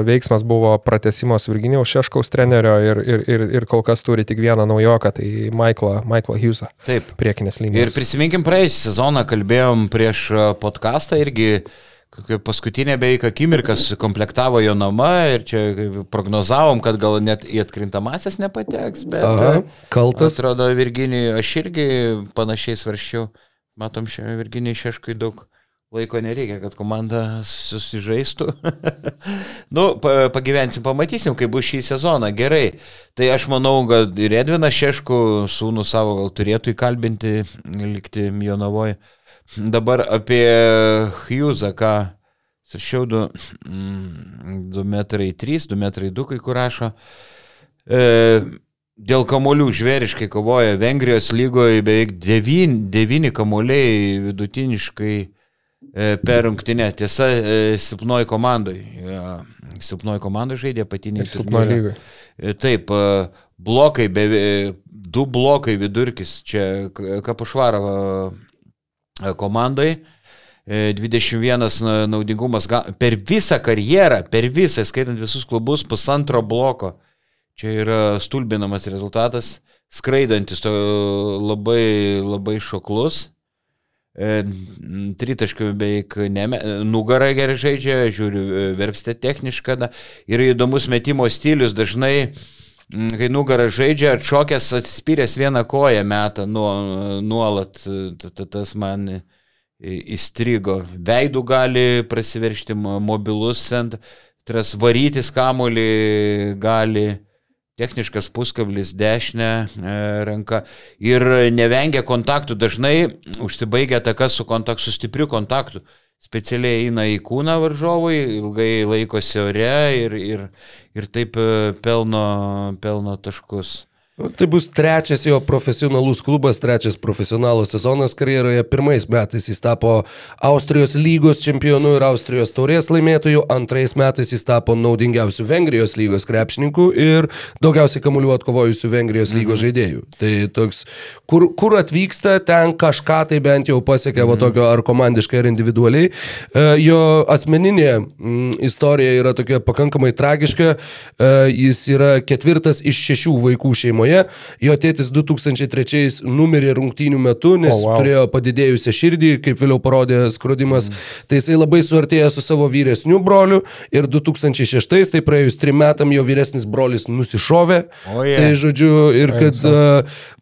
veiksmas buvo pratesimas Virginijaus Šeškaus trenerio ir, ir, ir, ir kol kas turi tik vieną naujoką, tai Michaelą, Michaelą Hughesą, Taip. priekinės Ir linijos. prisiminkim praėjusią sezoną, kalbėjom prieš podcastą irgi. kokia Paskutinė beveik akimirkas komplektavo jo nama ir čia prognozavom, kad gal net į atkrintamasias nepateks, bet Aha, kaltas. atrodo Virginijai, aš irgi panašiai svarščiau, matom, šiandien Virginijai Šeškai daug laiko nereikia, kad komanda susižaistų. nu, pa, pagyvensim, pamatysim, kaip bus šį sezoną. Gerai. Tai aš manau, kad ir Edvinas Šeškų sūnų savo gal turėtų įkalbinti, likti Jonavoje. Dabar apie Hughesą, ką Sašiau 2 metrai 3, 2 metrai 2, kai kur rašo. E, dėl kamolių žvėriškai kovoja Vengrijos lygoje beveik 9, 9 kamoliai vidutiniškai per rungtinę. Tiesa, e, silpnoji komandai. E, silpnoji komandai žaidė patiniai. Ir silpno lygai. E, Taip, e, blokai, be, du blokai vidurkis, čia K- Kapušvarovo e, komandai. E, 21 na- naudingumas per visą karjerą, per visą, skaitant visus klubus, pusantro bloko. Čia yra stulbinamas rezultatas, skraidantis labai, labai šoklus. E, Tritaškių beveik neme, nugarą gerai žaidžia, žiūriu, e, verpstė technišką. Da, ir įdomus metimo stilius dažnai, kai nugarą žaidžia, atšokęs atsispyręs vieną koją metą nuo, nuolat, e, ta- ta- tas man įstrigo. Veidų gali prasiveršti mo- mobilus centras, varytis kamolį gali. Techniškas puskablis dešinę e, ranką ir nevengia kontaktų. Dažnai užsibaigia takas su, kontakt, su stipriu kontaktu. Specialiai eina į kūną varžovui, ilgai laikosi ore ir, ir, ir taip e, pelno, pelno taškus. Tai bus trečias jo profesionalus klubas, trečias profesionalų sezonas karjeroje. Pirmais metais jis tapo Austrijos lygos čempionu ir Austrijos taurės laimėtoju, antrais metais jis tapo naudingiausiu Vengrijos lygos krepšininku ir daugiausiai kamuolių atkovojusiu Vengrijos lygos žaidėjų. Tai toks, kur, kur atvyksta, ten kažką tai bent jau pasiekia, va tokio ar komandiškai, ar individualiai. E, Jo asmeninė mm, istorija yra tokia pakankamai tragiška. E, Jis yra ketvirtas iš šešių vaikų šeimoje. Jo tėtis 2003 numirė rungtynių metu, nes oh, wow. turėjo padidėjusią širdį, kaip vėliau parodė skrodimas. Mm. Tai jisai labai suartėjo su savo vyresniu broliu ir 2006, tai praėjus trim metam jo vyresnis brolis nusišovė. Oje. Tai žodžiu, ir kad... Uh,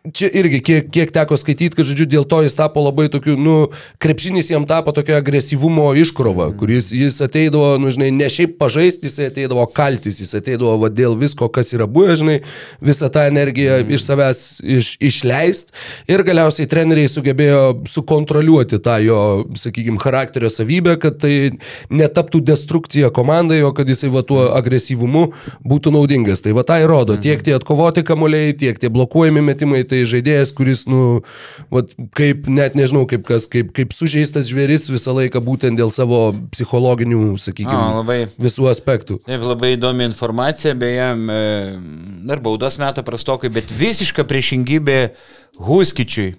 Čia irgi, kiek, kiek teko skaityti, kad, žodžiu, dėl to jis tapo labai tokiu, nu, krepšinis jam tapo tokia agresyvumo iškrova, mm. kuris jis ateidavo, nu, žinai, ne šiaip pažaisti, jis ateidavo kaltis, jis ateidavo va, dėl visko, kas yra buvę, žinai, visą tą energiją mm. iš savęs iš, išleist ir galiausiai treneriai sugebėjo sukontroliuoti tą jo, sakykime, charakterio savybę, kad tai netaptų destrukcija komandai, o kad jisai va tuo agresyvumu būtų naudingas. Tai va tai rodo, tiek tie atkovoti kamuoliai, tiek tie blokuojami metimai, tai žaidėjas, kuris, nu, vat, kaip, net nežinau, kaip kas, kaip, kaip sužeistas žvėris visą laiką būtent dėl savo psichologinių, sakykime, labai. visų aspektų. Taip, labai įdomi informacija, beje, e, dar baudos metą prastokai, bet visiška priešingybė Huskičiui.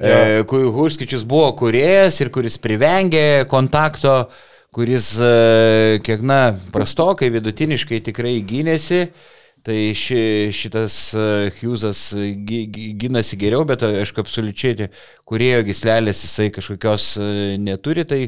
Ja. Huskičius buvo kuriejas ir kuris privengė kontakto, kuris, e, kiek na, prastokai, vidutiniškai tikrai gynėsi. Tai ši, šitas e, Hughesas gy- gynasi geriau, bet aišku, absoliučiai kurėjo gislelės jisai kažkokios e, neturi, tai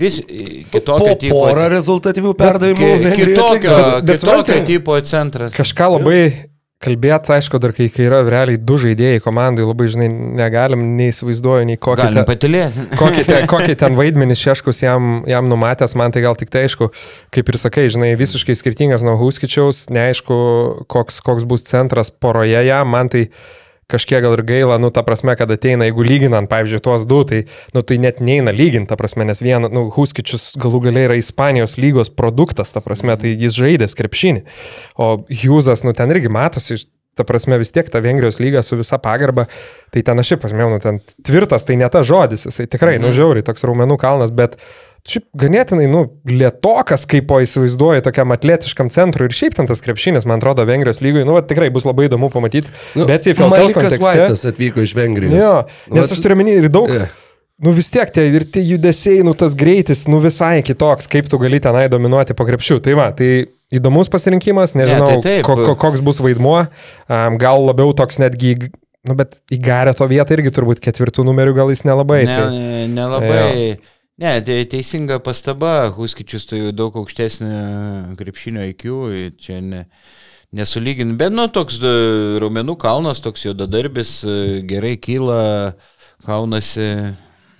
vis e, kitokio Po tipo. porą rezultatyvių perdavimų. Kitokio. Bet- bet kitokio supranti, tipo centras. Kažką labai kalbėti, aišku, dar kai, kai yra realiai du žaidėjai komandai, labai, žinai, negalim, neįsivaizduoju, nei kokį, Galim ten, patilėti. kokį, ten, kokį ten vaidmenį Šeškus jam, jam numatęs, man tai gal tik tai aišku, kaip ir sakai, žinai, visiškai skirtingas nuo Huskičiaus, neaišku, koks, koks bus centras poroje jam, man tai kažkiek gal ir gaila, nu, ta prasme, kad ateina, jeigu lyginant, pavyzdžiui, tuos du, tai, nu, tai net neina lyginti, ta prasme, nes viena, nu, Huskičius galų galiai yra Ispanijos lygos produktas, ta prasme, tai jis žaidė krepšinį. O Hughesas, nu, ten irgi matosi, ta prasme, vis tiek ta Vengrijos lyga su visa pagarba, tai ten aš šiaip pasmėjau, nu, ten tvirtas, tai ne ta žodis, jisai tikrai, nu, žiauriai, toks raumenų kalnas, bet šiaip ganėtinai, nu, lietokas, kaip po įsivaizduoju, tokiam atletiškam centrui ir šiaip ten tas krepšinis, man atrodo, Vengrijos lygoje, nu, va, tikrai bus labai įdomu pamatyti, Nu, bet CFL Malikas kontekste. Vaitas atvyko iš Vengrijos. Jo, nes Vat- aš turiu menį ir daug. Jo. Nu vis tiek tie ir tie judesiai, nu tas greitis, nu visai kitoks, kaip tu gali tenai dominuoti po krepšių. Tai va, tai įdomus pasirinkimas, nežinau, Ne, tai ko, ko, koks bus vaidmuo, um, gal labiau toks netgi, nu bet į garę to vietą irgi turbūt ketvirtų numerių gal jis nelabai. Ne, tai, ne, nelabai. Ne, tai teisinga pastaba, Huskičius tai daug aukštesnį krepšinio IQ, čia ne, nesulygin, bet nu toks e, raumenų kalnas, toks jo dadarbis, e, gerai kyla, kaunasi,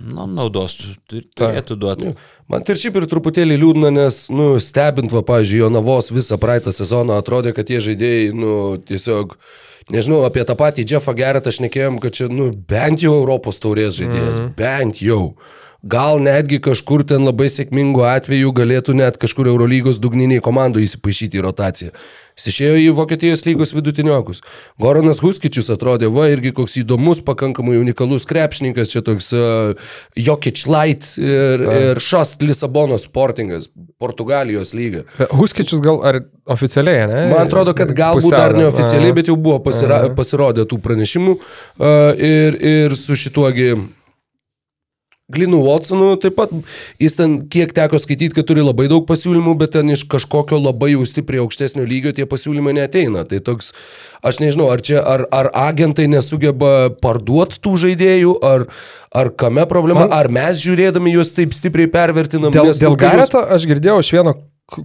nu, naudos tu- turėtų duoti. Man tai ir šiaip ir truputėlį liūdna, nes, nu, stebint, va, pažiūrėjau, Jonavos visą praeitą sezoną, atrodė, kad tie žaidėjai, nu, tiesiog, nežinau, apie tą patį Jeffą Geretą aš nekėjom, kad čia, nu, bent jau Europos taurės žaidėjas, mm. bent jau. Gal netgi kažkur ten labai sėkmingų atvejų galėtų net kažkur Eurolygos dugniniai komandų įsipaišyti į rotaciją. Jis išėjo į Vokietijos lygos vidutiniokus. Goranas Huskičius atrodė, va, irgi koks įdomus, pakankamai unikalus krepšininkas, čia toks uh, Jokic Light ir, ir Šast Lisabono sportingas, Portugalijos lyga. Huskičius gal ar oficialiai, ne? Man atrodo, kad galbūt Pusiau, dar ne? neoficialiai, bet jau buvo pasira, pasirodę tų pranešimų. Uh, ir, ir su šituogi Glinu Watsonu taip pat, jis ten kiek teko skaityti, kad turi labai daug pasiūlymų, bet ten iš kažkokio labai jau stipriai aukštesnio lygio tie pasiūlymai neteina. Tai toks, aš nežinau, ar čia, ar, ar agentai nesugeba parduoti tų žaidėjų, ar, ar kame problema, Man- ar mes žiūrėdami juos taip stipriai pervertinam. Dėl, dėl Gareto aš girdėjau iš vieno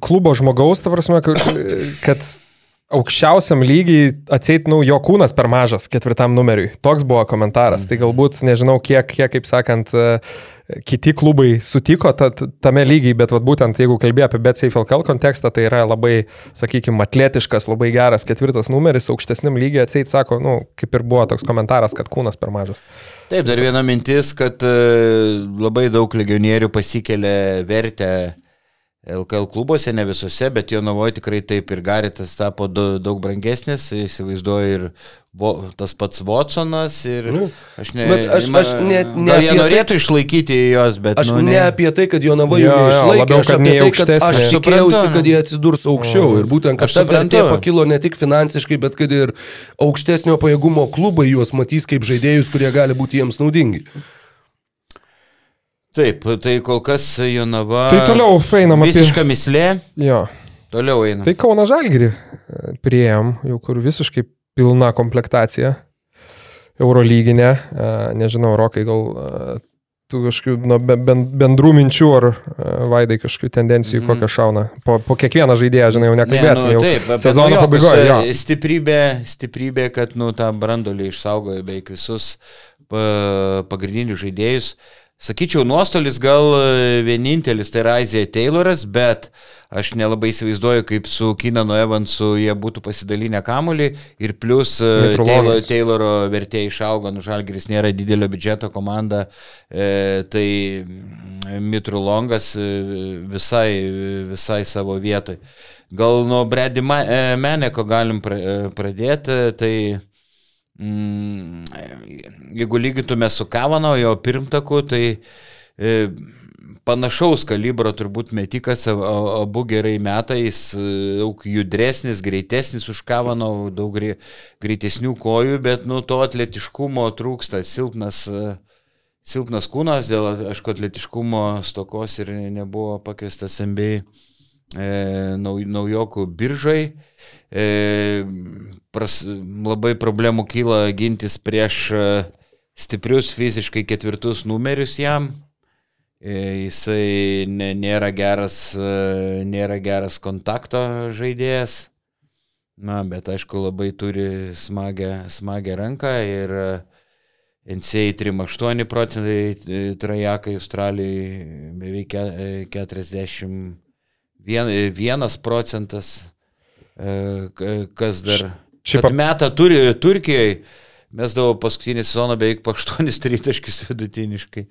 klubo žmogaus, ta prasme, kad aukščiausiam lygiai atseit, nu, jo kūnas per mažas ketvirtam numeriui. Toks buvo komentaras. Tai galbūt, nežinau, kiek, kiek kaip sakant, e, kiti klubai sutiko ta, ta- tame lygiai, bet vat, būtent jeigu kalbėjai apie BetSafeLKL kontekstą, tai yra labai, sakykime, atletiškas, labai geras ketvirtas numeris, aukštesniam lygiai atseit sako, nu, kaip ir buvo toks komentaras, kad kūnas per mažas. Taip, dar viena mintis, kad e, labai daug legionierių pasikelia vertę LKL klubuose, ne visose, bet jo navoje tikrai taip ir Garitas tapo daug brangesnis, įsivaizduoju ir vo, tas pats Watsonas ir aš ne... Bet aš- aš ne- ne jie tai- norėtų išlaikyti jos, bet... Aš nu, ne apie tai, kad Jonava jų Jo, jo, neišlaikė, labiau, aš apie tai, kad aš tikėjausi, kad jie atsidurs aukščiau. Ir būtent, kad ta vertė pakilo ne tik finansiškai, bet kad ir aukštesnio pajėgumo klubai juos matys kaip žaidėjus, kurie gali būti jiems naudingi. Taip, tai kol kas Jonava... Tai toliau einam apie... Visiška mislė, Jo. toliau einam. Tai Kauno Žalgirį e, prieėm, jau kur visiškai pilna komplektacija. Eurolyginė, e, nežinau, Rokai, gal e, tu kažkokių nu, be- ben- bendrų minčių ar vaidai kažkokių tendencijų, Mhm. kokią šauna. Po, po kiekvieną žaidėją, žinai, jau nekalbėsime. nu, jau taip, sezono pabaigoje. Jo. e, Stiprybė, stiprybė, kad nu, tą brandolį išsaugojo beveik visus pa, pagrindinius žaidėjus. Sakyčiau, nuostolis gal e, vienintelis tai yra Aizija Tayloras, bet aš nelabai įsivaizduoju, kaip su Kinanu Evansu jie būtų pasidalinę kamolį ir plus e, Taylor. Tayloro vertė išaugo, nu Žalgiris nėra didelio biudžeto komanda, e, tai mm, Mitru Longas e, visai, visai savo vietoj. Gal nuo e, Meneko galim pra- pradėti, tai jeigu lygintume su Kavano, jo pirmtaku, tai e, panašaus kalibro turbūt metikas, abu gerai metais, e, daug judresnis, greitesnis už Kavano, daug grei- greitesnių kojų, bet nu to atletiškumo trūksta, silpnas. e, Silpnas kūnas, dėl, aišku, atletiškumo stokos ir nebuvo pakviestas MBA e, nau, naujokų biržai. E, pras, labai problemų kyla gintis prieš e, stiprius fiziškai ketvirtus numerius jam. E, jisai nėra, geras, nėra geras kontakto žaidėjas. Na, bet aišku, labai turi smagę, smagę ranką ir NCA 3,8 procentai, trajakai Australijai beveik ke- e, 41 procentas, kas dar. Šiaip metą turi Turkijai, mes davo paskutinį sezoną beveik po 8 tritaškis vidutiniškai.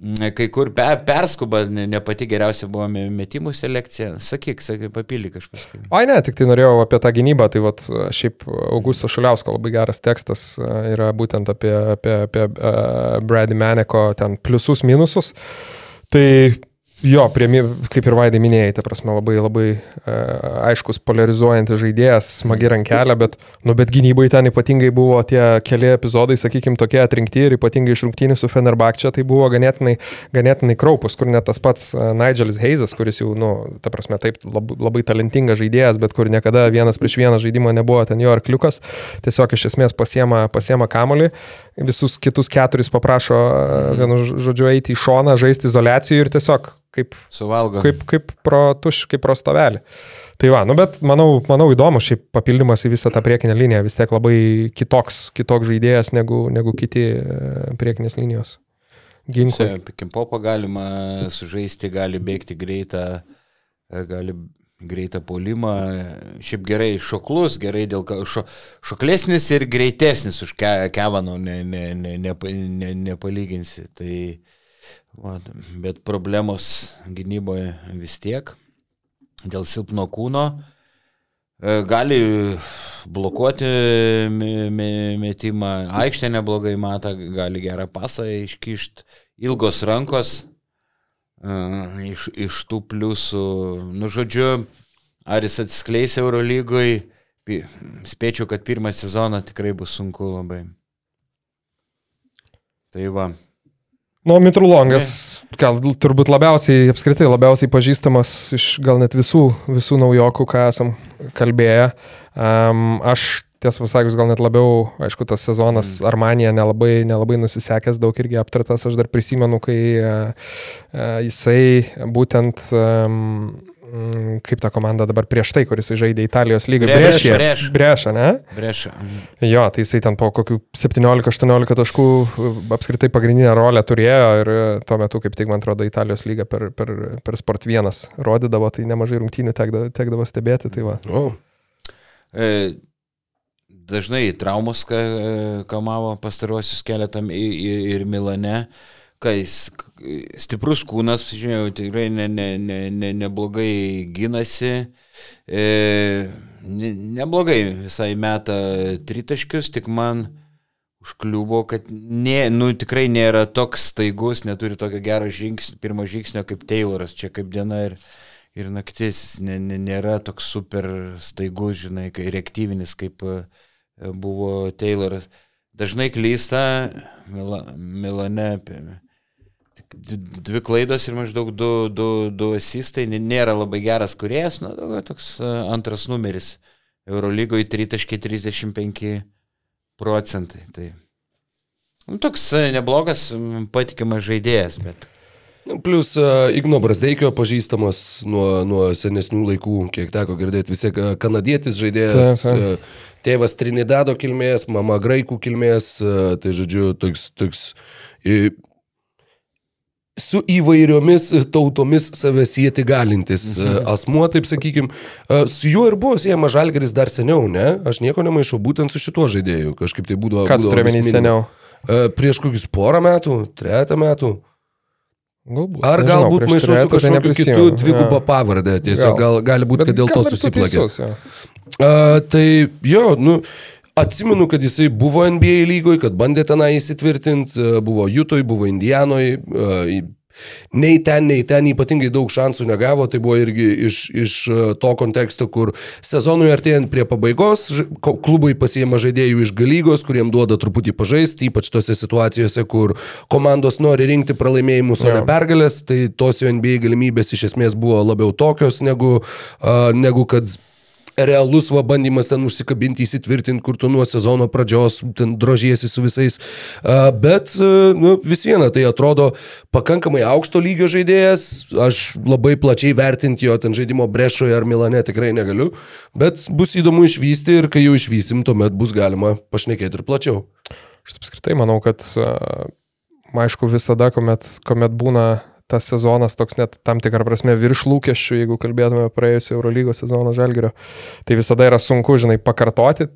Mm, Kai kur pe, perskuba, ne, ne pati geriausia buvo me- metimų selekcija. Sakyk, sakyk, papildyk kažką. Ai ne, tik tai norėjau apie tą gynybą, tai vat, šiaip Augusto Šuliausko labai geras tekstas a, yra būtent apie, apie, apie uh, Brady Maneko ten pliusus, minusus. Tai jo, prie, kaip ir Vaidai minėjai, ta prasme, labai labai uh, aiškus polarizuojantis žaidėjas, smagi rankelė, bet, nu, bet gynybai ten ypatingai buvo tie keli epizodai, sakykime, tokie atrinkti ir ypatingai iš rungtynių su Fenerbakčia, tai buvo ganėtinai, ganėtinai kraupus, kur net tas pats uh, Nigelis Heizas, kuris jau, nu, ta prasme, taip labai, labai talentingas žaidėjas, bet kur niekada vienas prieš vieną žaidimą nebuvo ten jo arkliukas, tiesiog iš esmės pasiema, pasiema kamolį, visus kitus keturis paprašo, uh, vienu žodžiu, eiti į šoną, žaisti izolacijų ir tiesiog kaip Suvalgo. kaip, kaip pro tuš, kaip pro stovelį. Tai va, nu bet manau, manau įdomu šiaip papildymas į visą tą priekinę liniją, vis tiek labai kitoks, kitoks žaidėjas negu, negu kiti e, priekinės linijos ginklai. Pikimpopą galima sužaisti, gali bėgti greitą, e, gali greitą polimą. Šiaip gerai šoklus, gerai dėl ka- šo, šoklesnis ir greitesnis už ke, Kevano ne, ne, ne, ne, ne, nepalyginsi. Tai, va, bet problemos gynyboje vis tiek dėl silpno kūno. E, Gali blokuoti me- me- metimą, aikštė neblogai mata, gali gerą pasą iškišti, ilgos rankos iš, iš tų pliusų. Nu, žodžiu, ar jis atskleis Eurolygoj, spėčiau, kad pirmą sezoną tikrai bus sunku labai. Tai va. Nu, Mitrulongas, gal turbūt labiausiai, apskritai labiausiai pažįstamas iš gal net visų, visų naujokų, ką esam kalbėję. Um, aš tiesą pasakius, gal net labiau, aišku, tas sezonas mm. Armanija nelabai, nelabai nusisekęs, daug irgi aptartas. Aš dar prisimenu, kai uh, jisai būtent, um, kaip ta komanda dabar prieš tai, kuris žaidė Italijos lygą. Breš. Breš. Brešą, ne? Prieš. Jo, tai jisai ten po kokių 17-18 taškų e, apskritai pagrindinę rolę turėjo ir tuo metu, kaip tik man atrodo, Italijos lyga per, per, per Sport 1 rodydavo, tai nemažai rungtynių tekdavo, tekdavo stebėti. Tai va. O, E, dažnai e, kamavo pastaruosius keletą m- i- i- ir Milane. Kai stiprus kūnas, žinau, tikrai ne, ne, ne, ne, neblogai gynasi. E, ne, neblogai visai meta tritaškius, tik man užkliuvo, kad ne, nu, tikrai nėra toks staigus, neturi tokio gero žingsnio, pirmo žingsnio kaip Tayloras, čia kaip diena ir, ir naktis, ne, ne, nėra toks super staigus, žinai, reaktyvinis, kaip e, buvo Tayloras. Dažnai klysta Mila, Milane. Dvi klaidos ir maždaug du, du, du asistai, Nė- nėra labai geras kuriejas, daugiau toks antras numeris. Eurolygoje 3.35 procentai. Tai nu, toks neblogas, patikimas žaidėjas, bet Plus uh, Igno Brasdeikio pažįstamas nuo, nuo senesnių laikų, kiek teko girdėti, vis tiek uh, kanadietis žaidėjas, Taip, taip. uh, tėvas Trinidado kilmės, mama graikų kilmės, tai žodžiu, toks, toks su įvairiomis tautomis savęs sieti galintis mhm. asmuo, taip sakykime. Su juo ir buvo siejama žalgeris dar seniau, ne? Aš nieko nemaišau, būtent su šituo žaidėju. Kažkaip tai būdavo. Ką tu būdavo turi vis menį minima. seniau? E, Prieš kokius porą metų, trejata metų. Galbūt. Ar nežinau, galbūt maišau su kažkokiu kitu dvigubą Jo. pavardę. Tiesiog gal, gali būti, kad dėl to susiplakė. teisus, jo. A, tai jo, nu, Atsimenu, kad jisai buvo NBA lygoje, kad bandė tenai įsitvirtinti, buvo Jutoj, buvo Indijanoje, nei ten, nei ten ypatingai daug šansų negavo, tai buvo irgi iš, iš e, to konteksto, kur sezonui artėjant prie pabaigos, klubai pasiema žaidėjų iš galygos, kuriem duoda truputį pažaisti, ypač tose situacijose, kur komandos nori rinkti pralaimėjimus, o ne pergalės, tai tos jo NBA galimybės iš esmės buvo labiau tokios, negu, uh, negu kad realus va bandymas ten užsikabinti, įsitvirtinti, kur tu nuo sezono pradžios ten drožiesi su visais. Bet nu, vis viena tai atrodo pakankamai aukšto lygio žaidėjas. Aš labai plačiai vertinti jo ten žaidimo Brešoje ar Milane tikrai negaliu. Bet bus įdomu išvysti ir kai jau išvysim, tuomet bus galima pašnekėti ir plačiau. Aš apskritai manau, kad, aišku, visada, kuomet, kuomet būna tas sezonas toks net tam tikrą prasme virš lūkesčių, jeigu kalbėtume praėjusį Eurolygos sezoną Žalgerio, tai visada yra sunku, žinai, pakartoti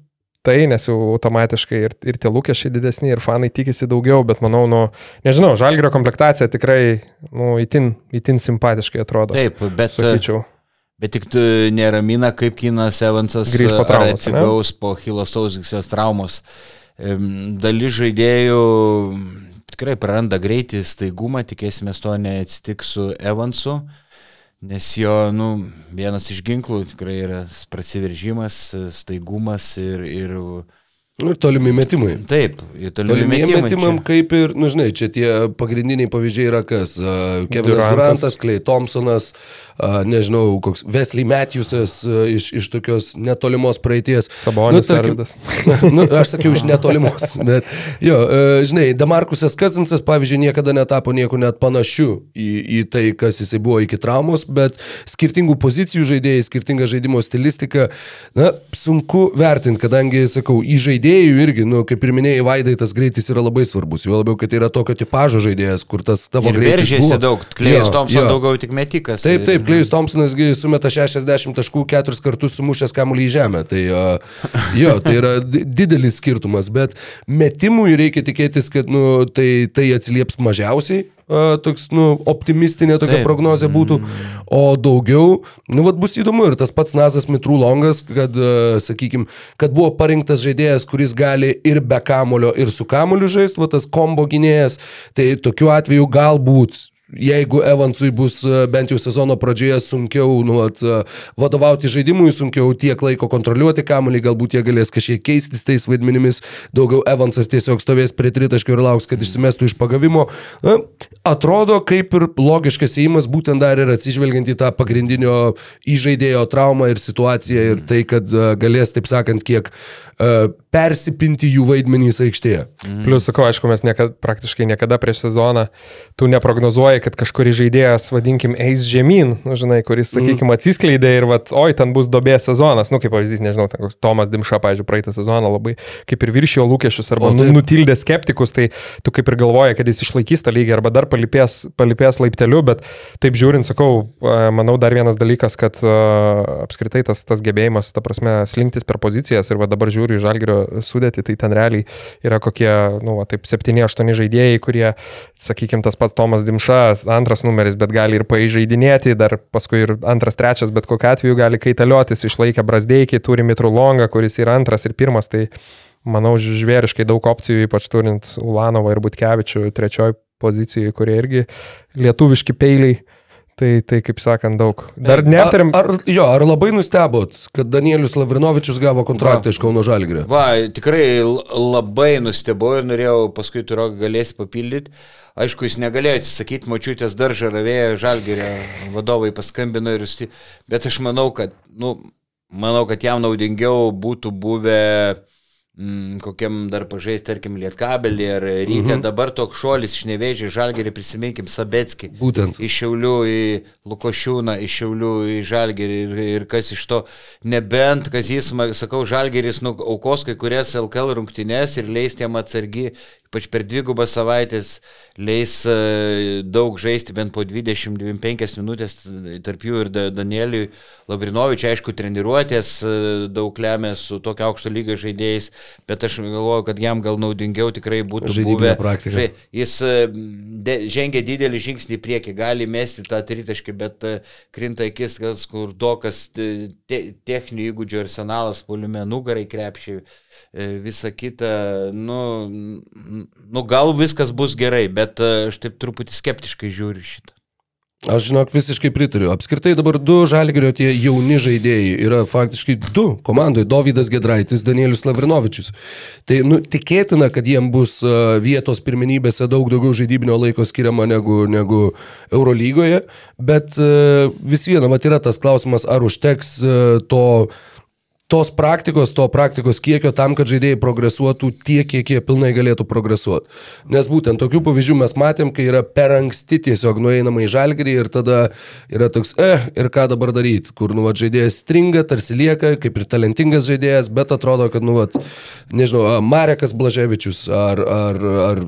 tai, nes jau automatiškai ir, ir tie lūkesčiai didesni, ir fanai tikisi daugiau, bet manau, nu, nežinau, Žalgerio komplektacija tikrai, nu, itin, itin simpatiškai atrodo. Taip, bet, Sakyčiau. bet tik tu neramina, kaip Kinas Evansas Grįš po ar traumos, atsigaus po Hilosausgiksios traumos. Dalis žaidėjų tikrai praranda greitį, staigumą, tikėsime to neatsitiks su Evansu, nes jo, nu, vienas iš ginklų tikrai yra prasiveržimas, staigumas ir, ir Ir tolimi metimai. taip, ir toliau Tolimiem metimai metimam čia. kaip ir, nu žinai, čia tie pagrindiniai pavyzdžiai yra kas? Kevinas Durantas. Durantas, Clay Thompsonas, nežinau, koks Wesley Matthewsas iš, iš tokios netolimos praeities. Sabonis, tarkim- Arvydas. nu, aš sakiau iš netolimos, bet jo, žinai, Damarkusas Kazinsas, pavyzdžiui, niekada netapo nieko net panašiu į, į tai, kas jisai buvo iki traumos, bet skirtingų pozicijų žaidėjai, skirtinga žaidimo stilistika, na, sunku vertinti, kadangi, sakau, į žaidėjų irgi, nu, kaip ir minėjai, Vaidai, tas greitis yra labai svarbus, jo labiau, kad tai yra tokio tipažo žaidėjas, kur tas tavo Ir greitis veržėsi buvo. daug, Klejus Jo, Thompson jo. daugiau tik metikas. Taip, taip, Ir- Klejus Thompsonas sumeta 60 taškų keturis kartus sumušęs kamuolį į žemę. Tai jo, tai yra di- didelis skirtumas, bet metimui reikia tikėtis, kad nu, tai, tai atsilieps mažiausiai. Toks, nu, optimistinė tokia Taip. prognozija būtų, o daugiau, nu, vad bus įdomu ir tas pats Nazas Mitrų Longas, kad, sakykime, kad buvo parinktas žaidėjas, kuris gali ir be kamulio, ir su kamuliu žaisti, va tas kombo gynėjas, tai tokiu atveju galbūt jeigu Evansui bus e, bent jau sezono pradžioje sunkiau nu, at, e, vadovauti žaidimui, sunkiau tiek laiko kontroliuoti kamuolį, galbūt jie galės kažkiek keistis tais vaidmenimis, daugiau Evansas tiesiog stovės prie tritaškio ir lauks, kad išsimestų iš pagavimo. Na, atrodo kaip ir logiškas įimas, būtent dar ir atsižvelgiant į tą pagrindinio įžaidėjo traumą ir situaciją ir tai, kad e, galės, taip sakant, kiek e, persipinti jų vaidmenys aikštėje. Plius, sakau, aišku, mes niekada, praktiškai niekada prieš sezoną tu neprognozuoji, kad kažkuris žaidėjas, vadinkim, eis žemyn, nu, žinai, kuris, sakykime, atsiskleidė ir, vat, oi, ten bus dobės sezonas, nu, kaip pavyzdys, nežinau, ten koks Tomas Dimša, pavyzdžiui, praeitą sezoną labai kaip ir viršijo lūkesčius arba O, nu, taip. nutildė skeptikus, tai tu kaip ir galvoji, kad jis išlaikys tą lygį arba dar palipės, palipės laipteliu, bet taip žiūrint, sakau, manau, dar vienas dalykas, kad a, apskritai tas, tas gebėjimas, ta prasme, slinktis per pozicijas ir va dabar žiūriu į žalgerio sudėti, tai ten realiai yra kokie, nu, va, taip 7-8 žaidėjai, kurie, sakykime, tas pats Tomas Dimša, antras numeris, bet gali ir paįžaidinėti, dar paskui ir antras, trečias, bet kokiu atveju gali kaitaliotis, išlaikę Brasdeikį, turi Mitrulongą, kuris yra antras ir pirmas, tai manau, žvėriškai daug opcijų, ypač turint Ulanovą ir Butkevičių trečioji pozicijoje, kurie irgi lietuviški peiliai. Tai, tai kaip sakant, daug. Dar neaptarėm. Ar, ar, jo, ar labai nustebot, kad Danielius Lavrinovičius gavo kontraktą iš Kauno Žalgrio? Va, tikrai labai nustebau ir norėjau paskui turiu galėsi papildyti. Aišku, jis negalėjo atsisakyti močiutės daržą ravėjo žalgerio vadovai paskambino ir jūs, bet aš manau, kad, nu, manau, kad jam naudingiau būtų buvę mm, kokiam dar pažaisti, tarkim, Lietkabelį ar Rytė, mhm. dabar toks šuolis iš nevėžį žalgerį, prisiminkim Sabetskį. Būtent. Iš Šiaulių į Lukošiūną, iš Šiaulių į Žalgerį ir, ir kas iš to, nebent, kas jis, sakau, Žalgeris nu, aukos kai kurias LKL rungtynes ir leis jam atsargi ypač per dvigubą savaitės, leis e, daug žaisti bent po 20-25 minutės, tarp jų ir Da- Danieliui Lavrinovičiui, aišku, treniruotės e, daug lemia su tokio aukšto lygio žaidėjais, bet aš galvoju, kad jam gal naudingiau tikrai būtų Žaidybinė praktika. Jis e, de, žengia didelį žingsnį į priekį, gali mesti tą tritaškį, bet e, krinta akis, kas kur dokas te, te, techninių įgūdžių arsenalas, poliume, nugarai krepšiai, e, visa kita. Nu, nu, gal viskas bus gerai, bet e, aš taip truputį skeptiškai žiūriu šitą. Aš žinok, visiškai pritariu. Apskritai dabar du žalgerio tie jauni žaidėjai yra faktiškai du komandoje - Davidas Gedraitis, Danielius Lavrinovičius. Tai nu, tikėtina, kad jiem bus uh, vietos pirmenybėse daug daugiau žaidybinio laiko skiriama negu, negu Eurolygoje, bet uh, vis viena, mat yra tas klausimas, ar užteks uh, to tos praktikos, to praktikos kiekio tam, kad žaidėjai progresuotų tiek, kiek jie pilnai galėtų progresuoti. Nes būtent tokių pavyzdžių mes matėm, kai yra per anksti tiesiog nueinama į žalgerį ir tada yra toks, eh, ir ką dabar daryti, kur, nu, va, žaidėjas stringa, tarsi lieka, kaip ir talentingas žaidėjas, bet atrodo, kad, nu, va, nežinau, Marekas Blaževičius ar, ar, ar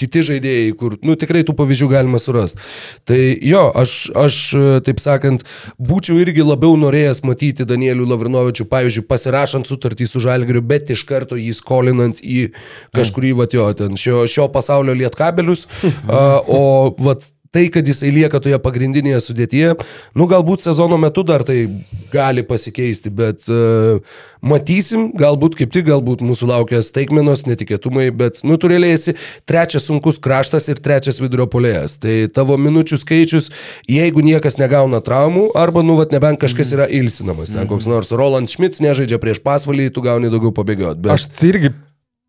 kiti žaidėjai, kur, nu, tikrai tų pavyzdžių galima surasti. Tai jo, aš, aš, taip sakant, būčiau irgi labiau norėjęs matyti Danielių Lavrinovičių, pavyzdžiui, pasirašant sutartį su Žalgiriu, bet iš karto jį skolinant į kažkurį, va, jo, ten šio, šio pasaulio lietkabelius, o, va, tai, kad jisai lieka toje pagrindinėje sudėtyje, nu galbūt sezono metu dar tai gali pasikeisti, bet uh, matysim, galbūt kaip tik, galbūt mūsų laukia staigmenos, netikėtumai, bet nu turėlėsi trečias sunkus kraštas ir trečias vidurio polėjas. Tai tavo minučių skaičius, jeigu niekas negauna traumų, arba nu vat nebent kažkas yra ilsinamas, ten koks nors Roland Schmitz nežaidžia prieš pasvalį, tu gauni daugiau pabėgioti. Bet... Aš tai irgi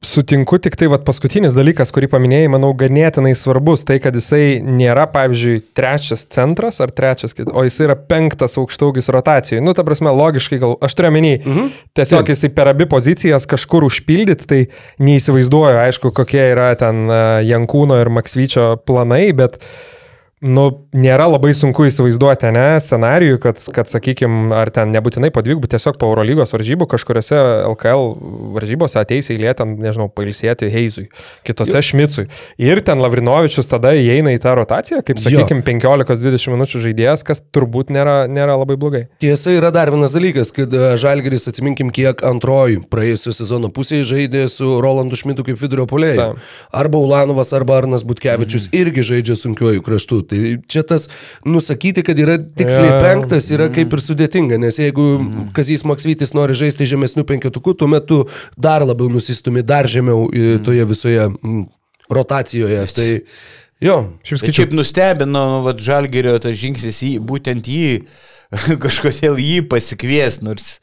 sutinku, tik tai vat, paskutinis dalykas, kurį paminėjai, manau, ganėtinai svarbus, tai kad jisai nėra, pavyzdžiui, trečias centras ar trečias, o jisai yra penktas aukštaugis rotacijai. Nu, ta prasme, logiškai, gal, aš turiu menį, mhm. tiesiog jisai per abi pozicijas kažkur užpildyti, tai neįsivaizduoju, aišku, kokie yra ten e, Jankūno ir Maksvyčio planai, bet nu, nėra labai sunku įsivaizduoti, ne, scenarijų, kad, kad sakykime, ar ten nebūtinai po dvigubų, tiesiog po Eurolygos varžybų kažkuriuose LKL varžybose ateis eilė ten, nežinau, pailsėti Heizui, kitose Šmicui. Ir ten Lavrinovičius tada įeina į tą rotaciją, kaip, sakykime, 15-20 minučių žaidėjas, kas turbūt nėra, nėra labai blogai. Tiesa yra dar vienas dalykas, kad e, Žalgeris, atsiminkim, kiek antroji praėjusio sezono pusėje žaidė su Rolandu Šmitu kaip vidurio polėjai. Arba Ulanovas, arba Arnas Butkevičius mm. irgi žaidžia sunkiuoju kraštu. Tai čia tas nusakyti, kad yra tiksliai Jo. penktas, yra kaip ir sudėtinga, nes jeigu mm. Kazys Maksvytis nori žaisti žemesnių penketukų, tuomet tu dar labiau nusistumi, dar žemiau mm. toje visoje mm, rotacijoje. Tai jo. Šiaip skaičiu, šiaip nustebino, nu, vat, Žalgerio tas žingsnis į būtent jį, kažkodėl jį pasikvies, nors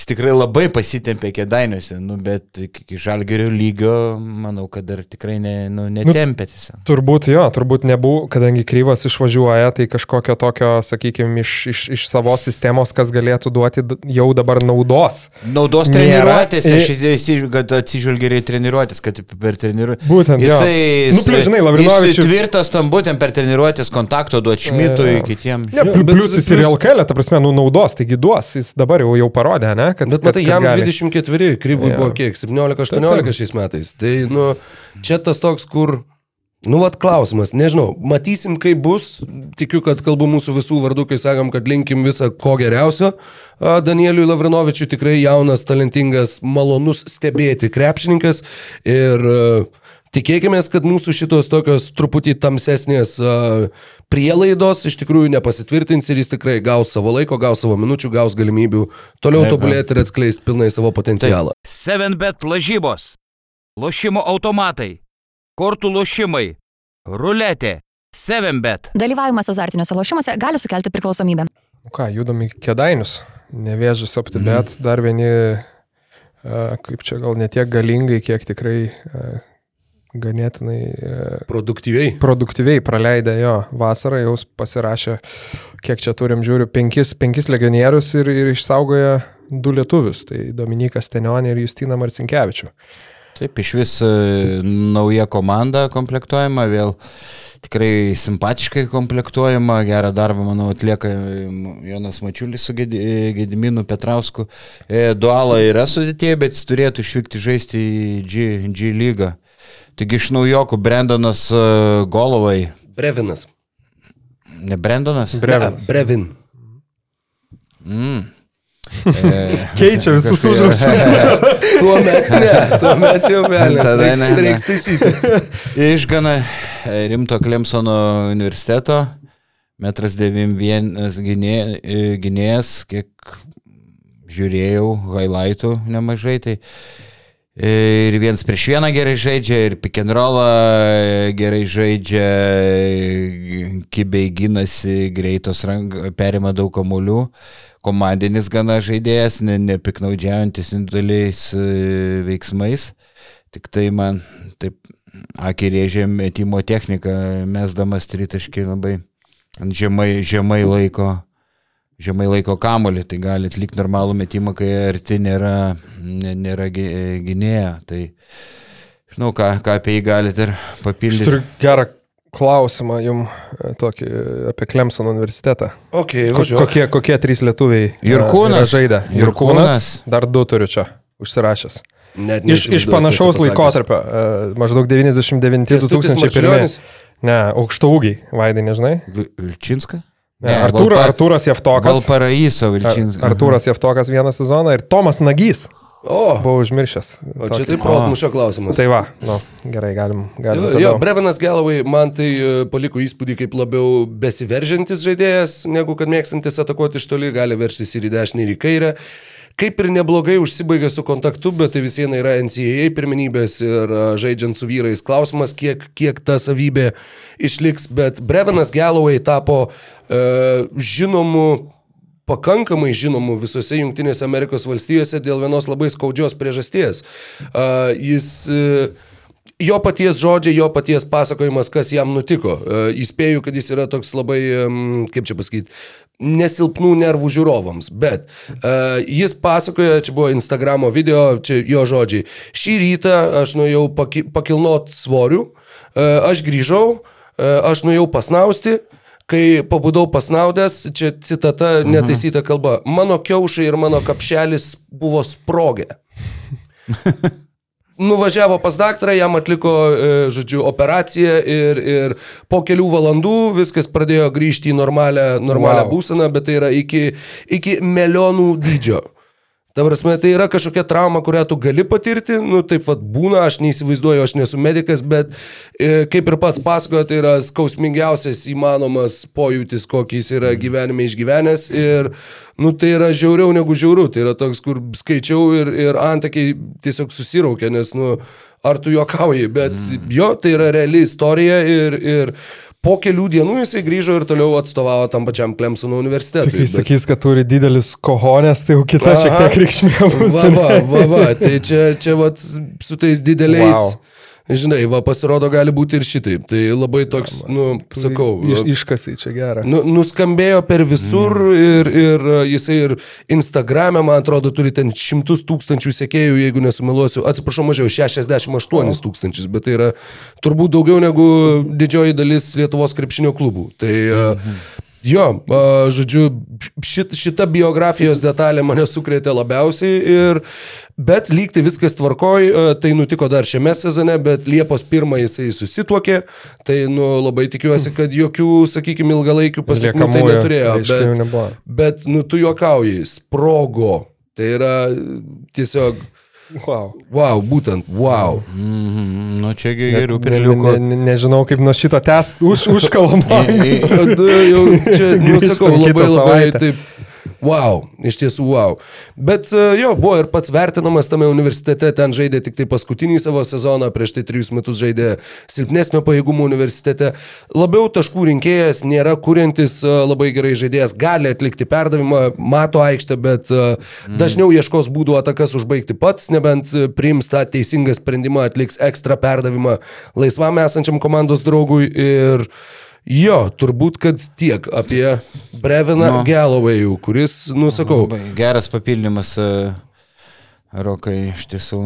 jis tikrai labai pasitempė kėdainiuose, nu, bet iki Žalgerio lygio, manau, kad dar tikrai ne, nu, netempė tiesiog. turbūt jo, turbūt nebuvo, kadangi kryvas išvažiuoja, tai kažkokio tokio, sakykime, iš, iš, iš savo sistemos, kas galėtų duoti jau dabar naudos. Naudos Nėra. treniruotės, aš I- įsižiūrėjau, kad atsižvelgia ir į treniruotės, kad per treniruotės. Būtent, jo. Jisai, Nu, plius, žinai, Lavrinovičius- Jis tvirtas tam būtent per treniruotės kontakto duoti Šmitui, Jo. kitiems. Ne, Jo, plius jis ir LKL, ta prasme, nu naudos, taigi duos, jis dabar jau, jau parodė, ne? Kad, Bet matai, kad jam gali. 24, kryvui Jo. buvo kiek, 17-18 Taip, taip. šiais metais. Tai, nu, čia tas toks, kur, nu, vad klausimas, nežinau, matysim, kaip bus. Tikiu, kad kalbu mūsų visų vardu, kai sakom, kad linkim visą ko geriausio. Danieliui Lavrinovičiui tikrai jaunas, talentingas, malonus stebėti krepšininkas. Ir a, Tikėkime, kad mūsų šitos tokios truputį tamsesnės prielaidos iš tikrųjų nepasitvirtins ir jis tikrai gaus savo laiko, gaus savo minučių, gaus galimybių toliau tobulėti ir atskleisti pilnai savo potencialą. 7bet lažybos, lošimo automatai, kortų lošimai, ruletė, 7bet. Dalyvavimas azartiniuose lošimuose gali sukelti priklausomybę. Nu Ką, judam į kėdainius. Nevėžus apti, bet dar vieni, a, kaip čia gal netiek galingai, kiek tikrai a, ganėtinai a, Produktyviai. produktyviai praleidę jo vasarą, jau pasirašė, kiek čia turim, žiūriu, penkis, penkis legionierius ir, ir išsaugoja du lietuvius. Tai Dominikas Tenionė ir Justina Marcinkievičių. Taip, iš vis e, nauja komanda komplektuojama, vėl tikrai simpatiškai komplektuojama, gerą darbą, manau, atlieka e, Jonas Mačiulis su Gedi- e, Gediminu Petrausku. E, Duala yra sudėtėje, bet jis turėtų išvykti žaisti į G, G lygą. Tik iš naujokų Brendonas e, Golovai. Brevinas. Ne Brendonas? Brevinas. Ne, Brevin. Keičia visus užrašus. Tuomet ne, tuomet jau velnės. Tada Reiks, ne, ne. reiks taisytis. Iš gana e, rimto Klemsono universiteto, metras 91 gynė, e, gynėjas, kiek žiūrėjau, highlightų nemažai, tai e, ir viens prieš vieną gerai žaidžia, ir pick and rollą e, gerai žaidžia, e, kibiai gynasi, greitos rank, perima daug kamuolių, komandinis gana žaidėjas, ne, nepiknaudžiaujantis individualiais e, veiksmais, tik tai man taip akį rėžė metimo technika, mesdamas tritaškį labai žemai, žemai laiko žemai laiko kamolį, tai gali atlikti normalų metimą, kai arti nėra, nė- nėra gynėja. Tai žinau, ką, ką apie jį galite ir Aš papildyti. turiu gerą klausimą jum e, tokį apie Klemsono universitetą. Ok, Ko, kokie, kokie trys lietuviai e, Jurkūnas. yra žaidę? Jurkūnas. Dar du turiu čia užsirašęs. Net Iš, iš panašaus laikotarpio, e, maždaug Kęstutis 99-2001. Marčiulionis? Ne, aukšto ūgiai, Vaidai, nežinai? Vi- Vilčinska? Ne, Artūra, Valpa- Artūras Jeftokas. Valparaiso Ar- Vilčinska. Artūras Jeftokas vieną sezoną ir Tomas Nagys. O, Buvau užmiršęs. o čia tokį. taip protmušio klausimas. Tai va, nu, gerai, galim. galim Jo, toliau. jo, Brevenas Galloway man tai e, paliko įspūdį kaip labiau besiveržiantis žaidėjas, negu kad mėgstantis atakuoti iš toli, gali verštis ir į dešinę, ir į kairę. Kaip ir neblogai užsibaigia su kontaktu, bet tai vis viena yra NCAA pirmenybės ir žaidžiant su vyrais klausimas, kiek, kiek ta savybė išliks. Bet Brevenas Galloway tapo e, žinomu pakankamai žinomų visose Junktinėse Amerikos valstijose dėl vienos labai skaudžios priežasties. Uh, jis uh, Jo paties žodžiai, jo paties pasakojimas, kas jam nutiko. Uh, Įspėju, kad jis yra toks labai, kaip čia pasakyti, nesilpnų nervų žiūrovams. Bet uh, jis pasakoja, čia buvo Instagramo video, čia jo žodžiai. Šį rytą aš nuėjau paki, pakilnot svorių, uh, aš grįžau, uh, aš nuėjau pasnausti, Kai pabudau pasnaudęs, čia citata netaisyta kalba, mano kiaušai ir mano kapšelis buvo sprogę. Nuvažiavo pas daktarą, jam atliko, e, žodžiu, operaciją ir, ir po kelių valandų viskas pradėjo grįžti į normalią, normalią Wow. būseną, bet tai yra iki, iki melionų dydžio. Ta prasme, tai yra kažkokia trauma, kurią tu gali patirti, nu taip pat būna, aš neįsivaizduoju, aš nesu medikas, bet e, kaip ir pats pasakojo, tai yra skausmingiausias įmanomas pojūtis, kokį jis yra gyvenime išgyvenęs. Ir, nu tai yra žiauriau negu žiauru, tai yra toks, kur skaičiau ir, ir antakiai tiesiog susiraukė, nes, nu, ar tu juokauji, bet mm. jo, tai yra reali istorija ir, ir po kelių dienų jisai grįžo ir toliau atstovavo tam pačiam Clemsono universitetui. Kai Bet- sakys, kad turi didelius kohonės, tai jau kita šiek Aha. tiek reikšmė bus. Va, va, va, va, tai čia, čia vat, su tais dideliais, Wow. Žinai, va, pasirodo gali būti ir šitaip. Tai labai toks, nu, sakau, Iš, iškasai čia gerą. nu, nuskambėjo per visur mm. ir, ir uh, jisai ir Instagram'e, man atrodo, turi ten šimtus tūkstančių sekėjų, jeigu nesumeluosiu, atsiprašau, mažiau, 68 tūkstančius, bet tai yra turbūt daugiau negu didžioji dalis Lietuvos krepšinio klubų. Tai uh, Jo, žodžiu, šit, šita biografijos detalė mane sukrėtė labiausiai, ir, bet lygtai viskas tvarkoj, tai nutiko dar šiame sezone, bet Liepos 1 jisai susituokė, tai nu, labai tikiuosi, kad jokių, sakykime, ilgalaikių pasiekmių tai neturėjo, bet, bet nu, tu juokauji, sprogo, tai yra tiesiog, Wow. wow, būtent, wow. Mhm, nu čia geriau Ne, perliuko. ne, ne, nežinau, kaip nuo šito tęs už. Tada jau čia, nu, sakau, labai labai taip. Wow, iš tiesų wow. Bet e, jo, buvo ir pats vertinamas tame universitete, ten žaidė tik tai paskutinį savo sezoną, prieš tai trijus metus žaidė silpnesnio pajėgumo universitete. Labiau taškų rinkėjas, nėra kuriantis e, labai gerai žaidėjas, gali atlikti perdavimą, mato aikštę, bet mm. dažniau ieškos būdų atakas užbaigti pats, nebent e, priims tą teisingą sprendimą, atliks ekstra perdavimą laisvam esančiam komandos draugui ir Jo, turbūt, kad tiek apie Breviną Nu. no. Galloway'ų, kuris, nu sakau, Labai Geras papildymas. e, Rokai iš tiesų.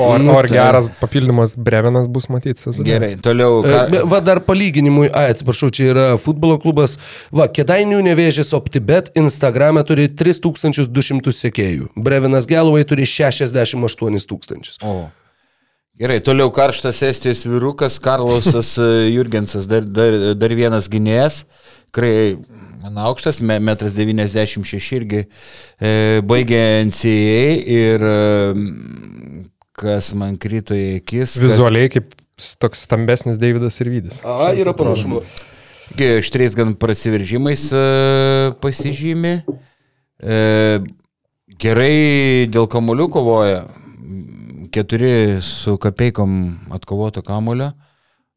O ar, Nu, ar tai- geras papildymas Brevenas bus matyti sezone? Gerai, toliau. E, Ką, Va dar palyginimui, ai atsiprašau, čia yra futbolo klubas. Va, Kedainių nevėžės OptiBet Instagram'e turi 3200 sekėjų. Brevinas Galloway turi 68 tūkstančius. o, Gerai, toliau karštas Estijos vyrukas Karlosas e, Jurgensas, dar, dar, dar vienas gynėjas, tikrai man aukštas, me- metras 96 irgi e, baigė NCAA ir e, kas man krito į akis. kad- Vizualiai kaip s- toks stambesnis Davidas ir Vydis. A, yra panašumų. Irgi Aštriais gan prasiveržimais e, pasižymi. E, gerai dėl kamolių kovoja. Keturi su kapeikom atkovoto kamulio.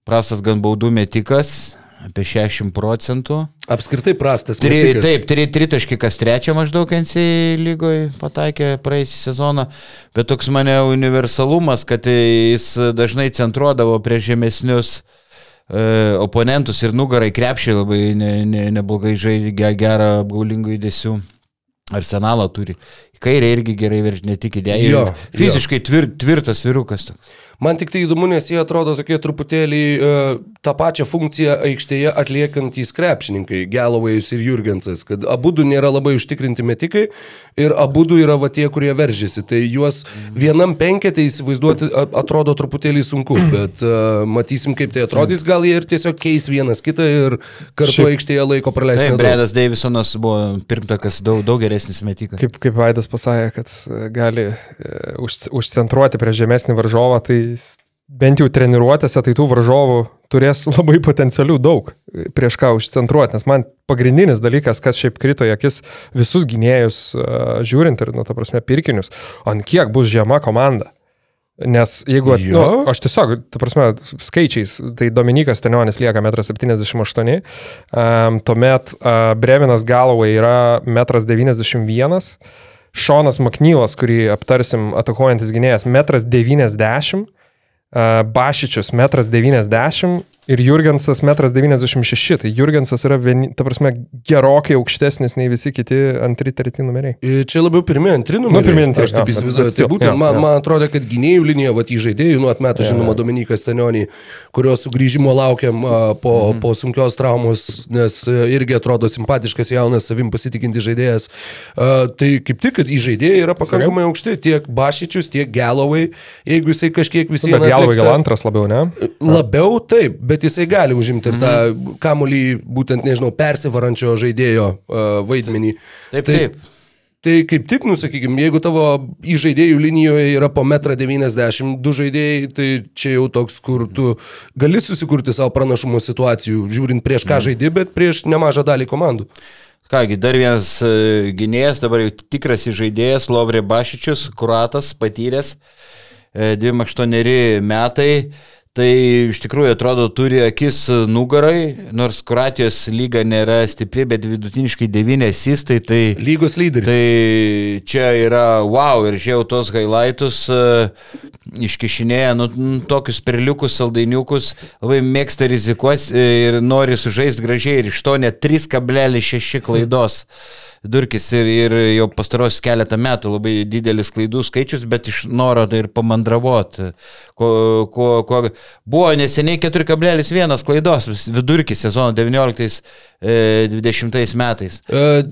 Prastas gan baudų metikas, apie 60 procentų. Apskritai prastas. Tri, metikas. taip, tri, tritaški kas trečią maždaug NC lygoje pataikė praeisį sezoną, bet toks mane universalumas, kad jis dažnai centruodavo prieš žemesnius e, oponentus ir nugarai krepšiai labai ne, ne, neblogai žaidė, ge- gerą apgaulingų judesių. Arsenalą turi. Į kairę irgi gerai verti, ne tik idėją. Jo, Fiziškai tvir, tvirtas virukas. Man tik tai įdomu, nes jie atrodo tokie truputėlį uh, tą pačią funkciją aikštėje atliekantys krepšininkai, Gelovėjus ir Jurgensas, kad abu du nėra labai užtikrinti metikai ir abu du yra va tie, kurie veržiasi. Tai juos vienam penketė įsivaizduoti atrodo truputėlį sunku, bet uh, matysim, kaip tai atrodys, gal jie ir tiesiog keis vienas kitą ir kartu Šiaip- aikštėje laiko praleis. Taip. Bredas Davisonas buvo pirmtakas daug, daug geresnis metikas. Kaip, kaip Vaidas pasakė, kad e, gali e, už, užcentruoti prieš žemesnį varžovą, tai bent jau treniruotėse, tai tų varžovų turės labai potencialių daug e, prieš ką užcentruoti. Nes man pagrindinis dalykas, kas šiaip krito į akis visus gynėjus žiūrint ir, nu, ta prasme, pirkinius, ant kiek bus žema komanda. Nes jeigu, at, Jo? nu, aš tiesiog, ta prasme, skaičiais, tai Dominikas Tenionis lieka 1,78 m, um, tuomet uh, Brevinas Galovai yra 1,91 m, Šonas Maknylas, kurį aptarsim atakuojantis gynėjas, 1,90 m, uh, Bašičius 1,90 m ir Jurgensas 1,96 m. Tai Jurgensas yra, vieni, ta prasme, gerokai aukštesnis nei visi kiti antri, treti numeriai. E, Čia labiau pirmie, antri numeriai. pirmi, antri, Aš taip jo, įsivaizduoju. Tai būtent jo, man, jo. man atrodo, kad gynėjų linija, va, į žaidėjų, nu atmetų žinoma Dominikas Stanionį, kurio sugrįžimo laukiam po, Mhm. po sunkios traumos, nes a, irgi atrodo simpatiškas, jaunas, savim pasitikinti žaidėjas. A, Tai kaip tik, kad į žaidėjai yra pakankamai aukšti, tiek Bašičius, tiek Gelovai, jeigu jisai kažkiek visi... Bet Galovai gal antras labiau, ne? Labiau taip, bet jisai gali užimti ir tą Mhm. kamulį, būtent, nežinau, persivarančio žaidėjo uh, vaidmenį. Taip, tai, taip. Tai kaip tik, nusakykime, jeigu tavo įžaidėjų linijoje yra po 1,90 m du žaidėjai, tai čia jau toks, kur tu gali susikurti savo pranašumo situacijų, žiūrint prieš Mhm. ką žaidži, bet prieš nemažą dalį komandų. Kągi, dar vienas e, gynėjas, dabar jau tikras žaidėjas, Lovrė Bašičius, kuratas, patyręs, e, 28 metai. Tai iš tikrųjų atrodo turi akis nugarai, nors Kroatijos lyga nėra stipri, bet vidutiniškai 9 asistai, tai, Lygos lyderis. tai čia yra wow ir žiūrėjau tos highlightus, e, iškišinėja nu, nu, tokius perliukus, saldainiukus, labai mėgsta rizikuos e, ir nori sužaisti gražiai ir iš to net 3,6 klaidos. Durkis ir, ir jau pastaros keletą metų labai didelis klaidų skaičius, bet iš noro tai ir pamandravot. Ko, ko, ko, buvo neseniai 4,1 klaidos vidurkis sezono 19-20 metais. E,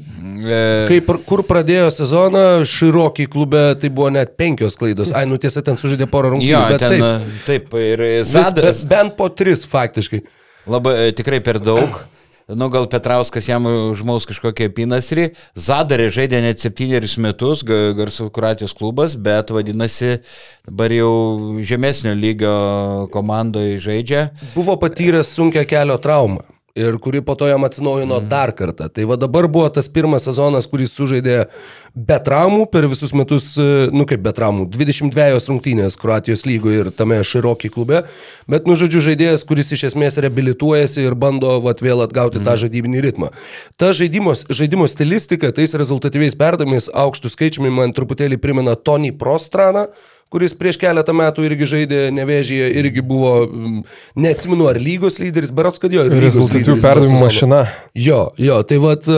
E, Kaip, kur pradėjo sezoną, Širokį klube tai buvo net penkios klaidos. Ai, nu tiesa, ten sužaidė porą rungtynių. Jo, bet ten taip. taip, ir Vis, Zadas be, bent po tris faktiškai. labai e, tikrai per daug. Nu, gal Petrauskas jam užmaus kažkokią pinasrį. Zadarė žaidė net septynerius metus, ga- garsų Kroatijos klubas, bet vadinasi, dabar jau žemesnio lygio komandoje žaidžia. Buvo patyręs sunkia kelio traumą. Ir kuri po to jam atsinaujino mm. dar kartą. Tai va dabar buvo tas pirmas sezonas, kuris sužaidė be traumų per visus metus, e, nu kaip be traumų, 22 rungtynės Kroatijos lygoje ir tame širokį klube. Bet, nu žodžiu, žaidėjas, kuris iš esmės reabilituojasi ir bando vat, vėl atgauti mm. tą žaidybinį ritmą. Ta žaidimo, žaidimo stilistika, tais rezultatyviais perdavimais, aukštų skaičiumi man truputėlį primena Tony Prostraną kuris prieš keletą metų irgi žaidė Nevežyje, irgi buvo, mm, neatsimenu, ar lygos lyderis, berots, kad jo. Rezultatyvių perdavimų mašina. Jo, jo, tai vad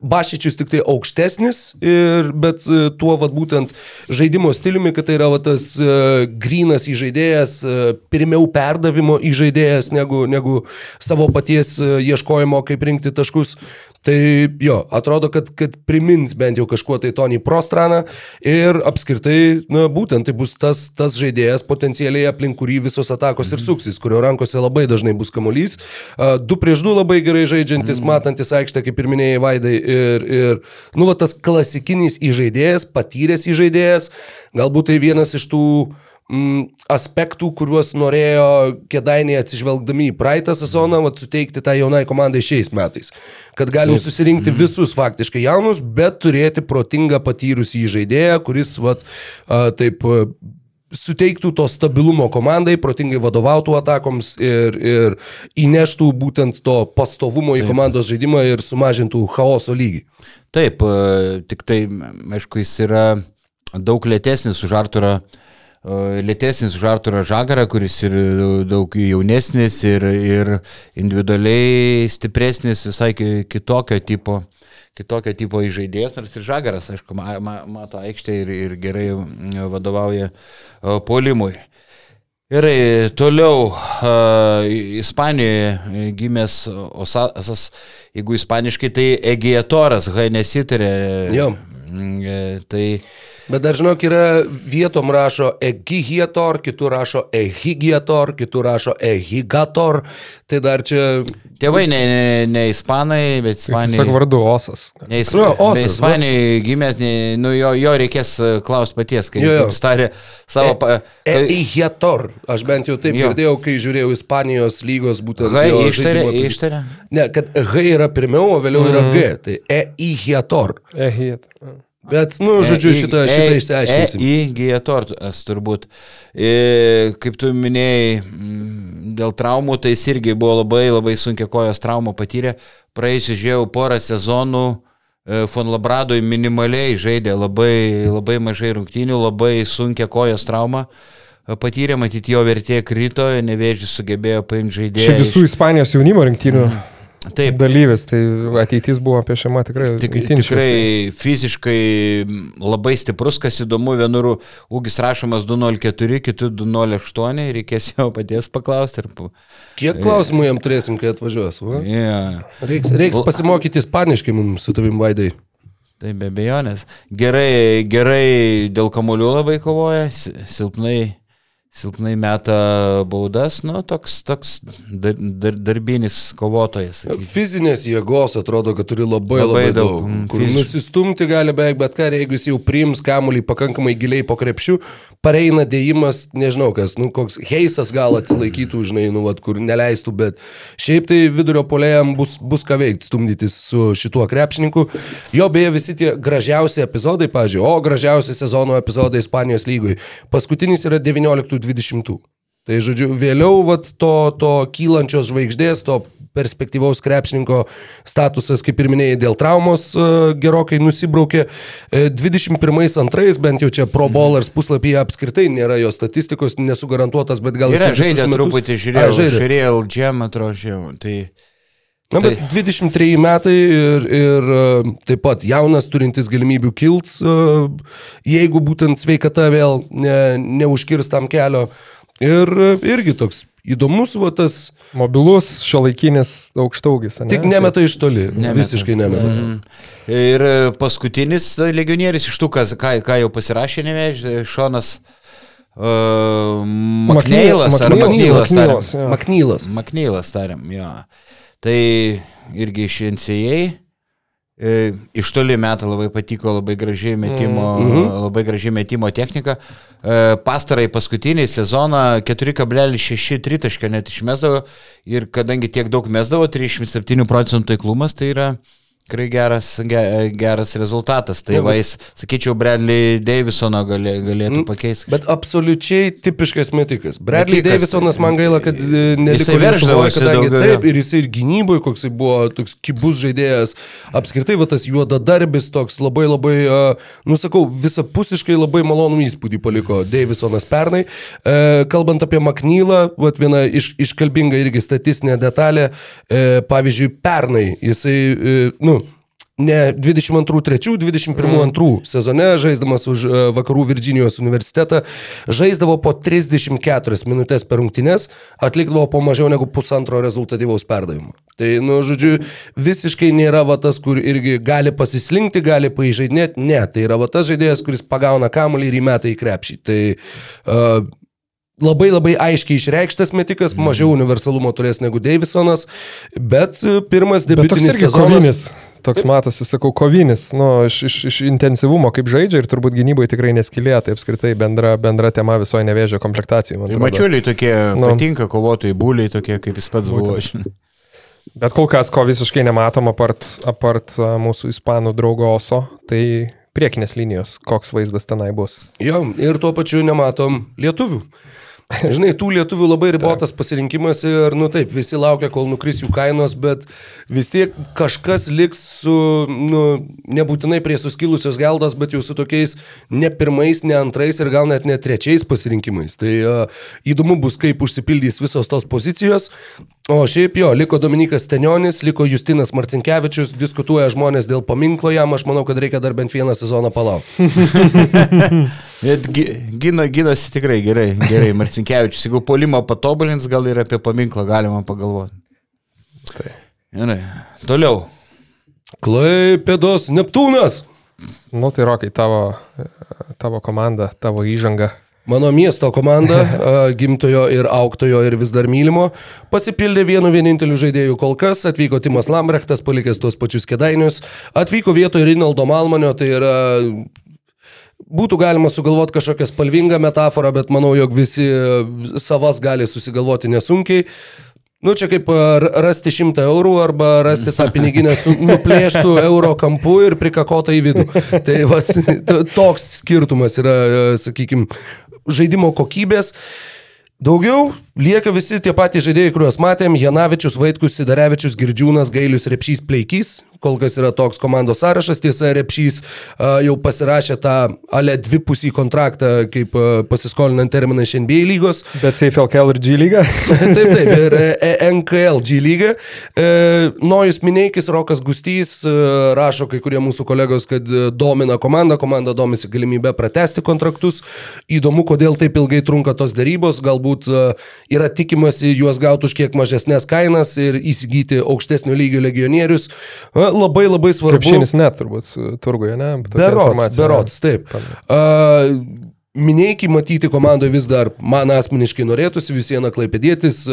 Bašičius tik tai aukštesnis, ir, bet e, tuo vad būtent žaidimo stiliumi, kad tai yra va, tas uh, grinas įžaidėjas, pirmiau perdavimo įžaidėjas negu, negu savo paties ieškojimo, kaip rinkti taškus. Tai jo, atrodo, kad, kad primins bent jau kažkuo tai Tony Prostraną ir apskritai, na, būtent tai bus tas, tas žaidėjas potencialiai aplink kurį visos atakos ir suksis, kurio rankose labai dažnai bus kamuolys. Du prieš du labai gerai žaidžiantis, matantis aikštę, kaip ir minėjai, Vaidai. Ir, ir nu, va, tas klasikinis įžaidėjas, patyręs įžaidėjas, galbūt tai vienas iš tų mm, aspektų, kuriuos norėjo kėdainiai atsižvelgdami į praeitą sezoną, vat, suteikti tą jaunai komandai šiais metais. Kad galim susirinkti visus faktiškai jaunus, bet turėti protingą patyrusį žaidėją, kuris vat, taip suteiktų to stabilumo komandai, protingai vadovautų atakoms ir, ir įneštų būtent to pastovumo į komandos žaidimą ir sumažintų chaoso lygį. Taip, tik tai, aišku, jis yra daug lėtesnis už Arturą. e, Lėtesnis už Arturą Žagarą, kuris ir daug jaunesnis ir, ir individualiai stipresnis, visai ki- kitokio tipo, kitokio tipo įžaidėjas, nors ir Žagaras, aišku, ma, ma, mato aikštę ir, ir gerai mm, vadovauja polimui. Gerai, toliau uh, Ispanijoje gimęs Osasas, jeigu ispaniškai, tai Egiatoras, H nesitarė. Jo. Mm, e, Tai Bet dar žinok, yra vietom rašo Egigiator, kitur rašo Ehigiator, kitur rašo Ehigator. Tai dar čia... tėvai ne, ne, ne ispanai, bet Tiesiog ispanai. vardu Osas. Ne, Nu, nu, Osas, va. Ispanijai gimęs, ne, nu, jo, jo reikės klausti paties, kai jis tarė savo... Pa, kai- Ehigator. Aš bent jau taip Jo. girdėjau, kai žiūrėjau Ispanijos lygos būtent... H ištarė, ištarė. Ne, kad H yra pirmiau, o vėliau yra G. Tai Ehigator. Ehit. Bet, nu, žodžiu, šitą, šitą išsiaiškinsim. E, į Gijatortas turbūt. E, kaip tu minėjai, mm, dėl traumų, tai jis irgi buvo labai labai sunkia kojos traumą patyrę. Praėjusiu žiūrėjau porą sezonų. e, Fonlabradoj minimaliai žaidė labai, labai mažai rungtynių, labai sunkia kojos traumą. e, Patyrė, matyti jo vertė krito, nevėžys sugebėjo paimti žaidėją. Šiaip visų Ispanijos jaunimo rinktinių Taip, dalyvis, tai ateitis buvo piešiama tikrai. Tik, tikrai fiziškai labai stiprus, kas įdomu, vienur ūgis rašomas 204, kitur 208, reikės jo paties paklausti. Ir... Kiek klausimų jam turėsim, kai atvažiuos? Va? Yeah. Reiks, reiks pasimokyti ispaniškai mums su tavim vaidai. Tai be abejonės. Gerai, gerai dėl kamolių labai kovoja, si- silpnai, silpnai meta baudas, nu, toks, toks dar, dar, darbinis kovotojas. sakyčiau. Fizinės jėgos atrodo, kad turi labai labai, Labai daug. daug, mm, Kur fiziškai. nusistumti gali beveik bet ką, jeigu jis jau priims kamuolį pakankamai giliai po krepšių, pareina dėjimas, nežinau kas, nu koks heisas gal atsilaikytų, žinai, nu, vat, kur neleistų, bet šiaip tai vidurio polėjam bus, bus ką veikti, stumdytis su šituo krepšininku. Jo beje visi tie gražiausi epizodai, pažiūrėjau, o gražiausi sezono epizodai Ispanijos lygoj. Paskutinis yra 19-20. Tai žodžiu, vėliau vat, to, to kylančios žvaigždės, to perspektyvaus krepšininko statusas, kaip ir minėjai, dėl traumos e, gerokai nusibraukė. E, 21-2, bent jau čia Pro Bowlers puslapyje apskritai nėra jo statistikos, nesu garantuotas, bet gal Yra visus žaidė metus- truputį, žiūrėjau, žiūrėjau, džem atrodo, žiūrėjau. Tai... Na, bet 23 metai ir, ir e, taip pat jaunas, turintis galimybių kilt, e, jeigu būtent sveikata vėl ne, neužkirs tam kelio. Ir e, irgi toks įdomus, va tas, Mobilus, šiuolaikinis aukštaugis. ane? tik nemeta iš toli, Nemeta. visiškai nemeta. Mm. Ir paskutinis legionierius iš tų, kas, ką, ką jau pasirašė, nevežė, Šonas uh, Makneilas ar Makneilas, Makneilas. Makneilas, jo. Maknylas. Makneilas tariam, jo. Tai irgi iš NCA. E, iš toli metą labai patiko, labai gražiai metimo, mm. -hmm. labai gražiai metimo technika. E, pastarai paskutinį sezoną 4,6 tritašką net išmesdavo ir kadangi tiek daug mesdavo, 37 procentų taiklumas, tai yra tikrai geras, ge, geras rezultatas. Tai va jis, sakyčiau, Bradley Davisono galė, galėtų Mm, pakeisti. Bet absoliučiai tipiškas metikas. Bradley Metikas. Davisonas man gaila, kad e, neliko Jisai Lietuvoj, verždavosi kadangi daugiau, Taip, ir jisai ir gynyboje, koks jis buvo toks kibus žaidėjas. Apskritai, va tas juodadarbis toks labai labai, uh, nusakau, visapusiškai labai malonų įspūdį paliko Davisonas pernai. E, kalbant apie Maknylą, va viena iš, iškalbinga irgi statistinė detalė. E, pavyzdžiui, pernai jisai, e, nu, ne 22-3, 21-2 sezone, žaisdamas už e, Vakarų Virginijos universitetą, žaisdavo po 34 minutės per rungtynes, atlikdavo po mažiau negu pusantro rezultatyvaus perdavimo. Tai, nu, žodžiu, visiškai nėra va tas, kur irgi gali pasislinkti, gali paaižaidinėti. Ne, tai yra va tas žaidėjas, kuris pagauna kamuolį ir įmeta į krepšį. Tai uh, labai labai aiškiai išreikštas metikas, mažiau universalumo turės negu Davisonas, bet e, pirmas Bet debitinis irgi sezonas. kovinis. Toks matosi, sakau, kovinis, nu, iš, iš, iš intensyvumo, kaip žaidžia ir turbūt gynyboje tikrai neskilė, tai apskritai bendra, bendra tema visoje nevėžio komplektacijų. man Ir mačiuliai tokie, Nu. patinka kovotojai, būliai tokie, kaip jis pats buvo. Bet kol kas, ko visiškai nematom, apart, apart mūsų ispanų draugo Oso, tai priekinės linijos, koks vaizdas tenai bus. Jo, ir tuo pačiu nematom lietuvių. Žinai, tų lietuvių labai ribotas pasirinkimas ir, nu taip, visi laukia, kol nukris jų kainos, bet vis tiek kažkas liks su, nu, nebūtinai prie suskilusios geldos, bet jau su tokiais ne pirmais, ne antrais ir gal net ne trečiais pasirinkimais. Tai uh, įdomu bus, kaip užsipildys visos tos pozicijos. O šiaip jo, liko Dominikas Stenionis, liko Justinas Marcinkievičius, diskutuoja žmonės dėl paminklo jam, aš manau, kad reikia dar bent vieną sezoną palaukti. Bet gi- gina, gynasi tikrai gerai, gerai, Marcinkievičius. Jeigu polimą patobulins, gal ir apie paminklą galima pagalvoti. Tai. Gerai. Toliau. Klaipėdos Neptūnas. Nu tai rokai, tavo, tavo komanda, tavo įžanga. Mano miesto komanda, gimtojo ir auktojo ir vis dar mylimo, pasipildė vienu vieninteliu žaidėju kol kas, atvyko Timas Lambrechtas, palikęs tuos pačius kedainius, atvyko vietoj Rinaldo Malmanio, tai yra... Būtų galima sugalvoti kažkokią spalvingą metaforą, bet manau, jog visi e, savas gali susigalvoti nesunkiai. Nu, čia kaip ar, rasti 100 eurų arba rasti tą piniginę su nuplėštų euro kampu ir prikakotą į vidų. Tai va, toks skirtumas yra, sakykime, žaidimo kokybės. Daugiau lieka visi tie patys žaidėjai, kuriuos matėm - Janavičius, Vaitkus, Sidarevičius, Girdžiūnas, Gailius, Repšys, Pleikys. Kol kas yra toks komandos sąrašas. Tiesa, Repšys a, jau pasirašė tą ale dvipusį kontraktą, kaip pasiskolinant terminą iš NBA lygos. Bet CFLKL ir G lyga. taip, taip, ir e, NKL G lyga. E, Nojus Mineikis, Rokas Gustys e, rašo kai kurie mūsų kolegos, kad e, domina komanda, komanda domisi galimybę pratesti kontraktus. Įdomu, kodėl taip ilgai trunka tos darybos, galbūt e, yra tikimasi juos gauti už kiek mažesnės kainas ir įsigyti aukštesnio lygio legionierius. Labai labai svarbu. Krepšinis net turbūt su turguje, ne? Berots, berots, taip. Uh, Minėjai matyti komandoje vis dar man asmeniškai norėtųsi, vis viena klaipėdėtis,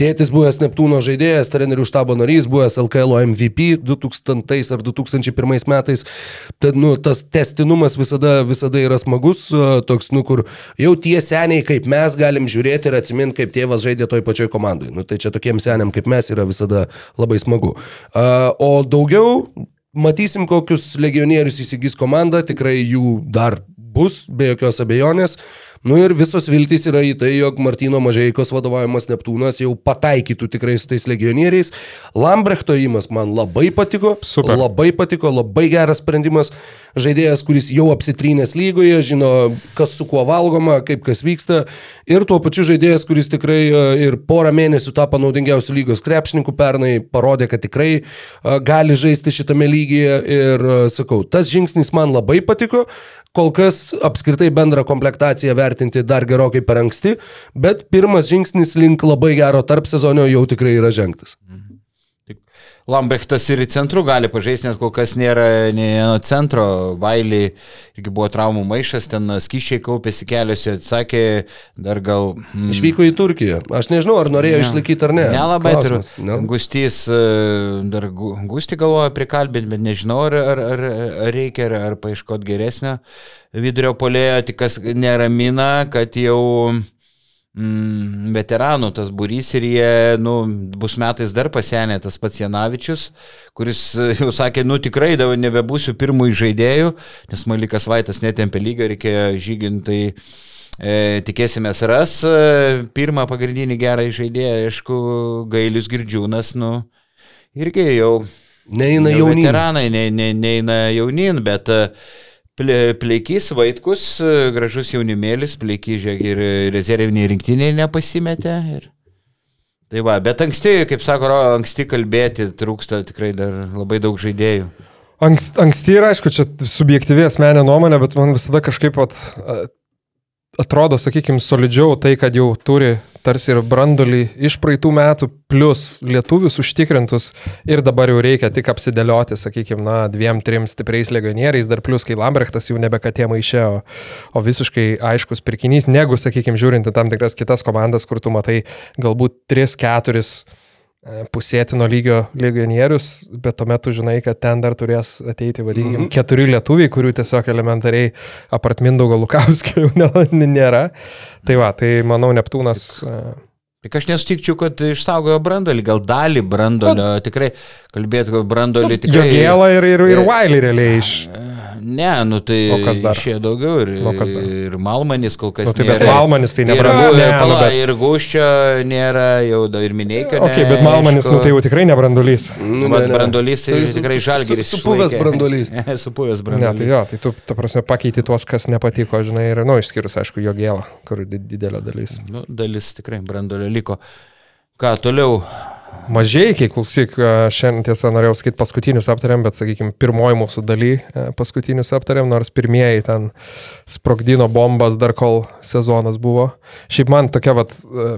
tėtis buvęs Neptūno žaidėjas, trenerių štabo narys, buvęs LKL MVP 2000 ar 2001 metais. Tad, nu, tas testinumas visada, visada yra smagus, toks, nu, kur jau tie seniai kaip mes galim žiūrėti ir atsiminti, kaip tėvas žaidė toj pačioj komandai. Nu, tai čia tokiem seniam kaip mes yra visada labai smagu. O daugiau Matysim, kokius legionierius įsigys komanda, tikrai jų dar bus, be jokios abejonės. Nu ir visos viltys yra į tai, jog Martino Mažeikos vadovaujamas Neptūnas jau pataikytų tikrai su tais legionieriais. Lambrechto įimas man labai patiko. Super. Labai patiko, labai geras sprendimas. Žaidėjas, kuris jau apsitrynęs lygoje, žino, kas su kuo valgoma, kaip kas vyksta. Ir tuo pačiu žaidėjas, kuris tikrai e, ir porą mėnesių tapo naudingiausių lygos krepšininkų pernai, parodė, kad tikrai e, gali žaisti šitame lygyje. Ir e, sakau, tas žingsnis man labai patiko. Kol kas apskritai bendrą komplektaciją vertinti dar gerokai per anksti, bet pirmas žingsnis link labai gero tarp sezonio jau tikrai yra žengtas. Lambrechtas ir į centrų gali pažaisti, nes kol kas nėra nei centro. Vailiai irgi buvo traumų maišas, ten skyšiai kaupėsi keliuose, atsakė, dar gal... Mm, Išvyko į Turkiją. Aš nežinau, ar norėjo Ne. išlaikyti ar ne. Nelabai turiu. Ne. Gustys, e, dar Gu- Gustį galvoja prikalbinti, bet nežinau, ar, ar, ar, ar reikia, ar, ar paieškoti geresnio vidurio polėjo, tik kas neramina, kad jau mm, veteranų tas būrys ir jie nu, bus metais dar pasenę, tas pats Janavičius, kuris e, jau sakė, nu tikrai dabar nebebūsiu pirmųjų žaidėjų, nes Malikas Vaitas netempė lygą, reikėjo žyginti. E, tikėsimės ras e, pirmą pagrindinį gerą žaidėją, aišku, Gailius Girdžiūnas, nu, irgi jau Neina jau jaunimui. veteranai, ne, ne, neina jaunin, bet ple- pleikys Vaitkus, e, gražus jaunimėlis, pleikys ir rezerviniai rinktiniai nepasimetė. Ir... Tai va, bet anksti, kaip sako, anksti kalbėti, trūksta tikrai dar labai daug žaidėjų. Ankst, anksti ir aišku, čia subjektyvi asmenė nuomonė, bet man visada kažkaip at, atrodo, sakykime, solidžiau tai, kad jau turi tarsi ir brandolį iš praeitų metų, plus lietuvius užtikrintus ir dabar jau reikia tik apsidėlioti, sakykime, na, dviem, trim stipriais legionieriais, dar plus, kai Lambrechtas jau nebe katė maišė, o, o visiškai aiškus pirkinys, negu, sakykime, žiūrint į tam tikras kitas komandas, kur tu matai galbūt 3-4 pusėtino lygio legionierius, bet tuomet tu žinai, kad ten dar turės ateiti, vadinkim, mm -hmm. keturi lietuviai, kurių tiesiog elementariai apart Mindaugo Lukauskio jau nėra. Tai va, tai manau, Neptūnas. Tik aš nesutikčiau, kad išsaugojo brandolį, gal dalį brandolio, tikrai kalbėti, kad brandolį tikrai... Jogėlą ir, ir, ir Wiley realiai iš... Ne, nu tai O kas dar? išėjo daugiau ir, O kas dar? ir Malmanis kol kas Nu, tai bet nėra. Malmanis tai Ir, nebrandolį. ir, Ne, nu, pala, bet... ir Guščio nėra, jau da, ir Mineikio. Ok, bet Malmanis, nu tai jau tikrai nebrandolys. Nu, Vat ne, ne. brandolys tai su- tikrai su- žalgeris. Supuvęs išlaikė. brandolys. supuvęs Ne, brandolys. tai jo, tai tu, ta prasme, pakeiti tuos, kas nepatiko, žinai, ir, nu, išskyrus, aišku, Jogėlą, kur di- didelė dalis. Nu, dalis tikrai brandolio liko. Ką toliau? Mažiai, kai klausyk, šiandien tiesą norėjau sakyti paskutinius aptarėm, bet, sakykime, pirmoji mūsų daly e, paskutinius aptarėm, nors pirmieji ten sprogdino bombas dar kol sezonas buvo. Šiaip man tokia, vat, e,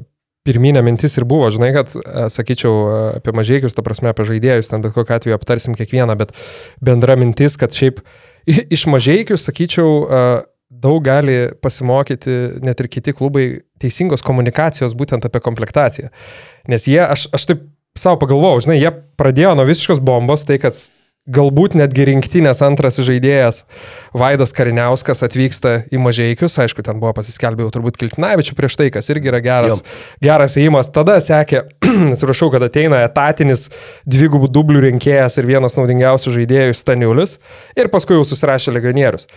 pirminė mintis ir buvo, žinai, kad, e, sakyčiau, apie mažiekius, ta prasme, apie žaidėjus, ten bet kokiu atveju aptarsim kiekvieną, bet bendra mintis, kad šiaip iš mažiekių, sakyčiau, daug gali pasimokyti net ir kiti klubai teisingos komunikacijos būtent apie komplektaciją. Nes jie, aš, aš taip savo pagalvojau, žinai, jie pradėjo nuo visiškos bombos, tai kad galbūt netgi rinktinės antras žaidėjas Vaidas Kariniauskas atvyksta į mažiekius, aišku, ten buvo pasiskelbę jau turbūt Kiltinavičių prieš tai, kas irgi yra geras, Jo. geras įimas. Tada sekė, atsiprašau, kad ateina etatinis dvigubų dublių rinkėjas ir vienas naudingiausių žaidėjų Staniulis ir paskui jau susirašė legionierius.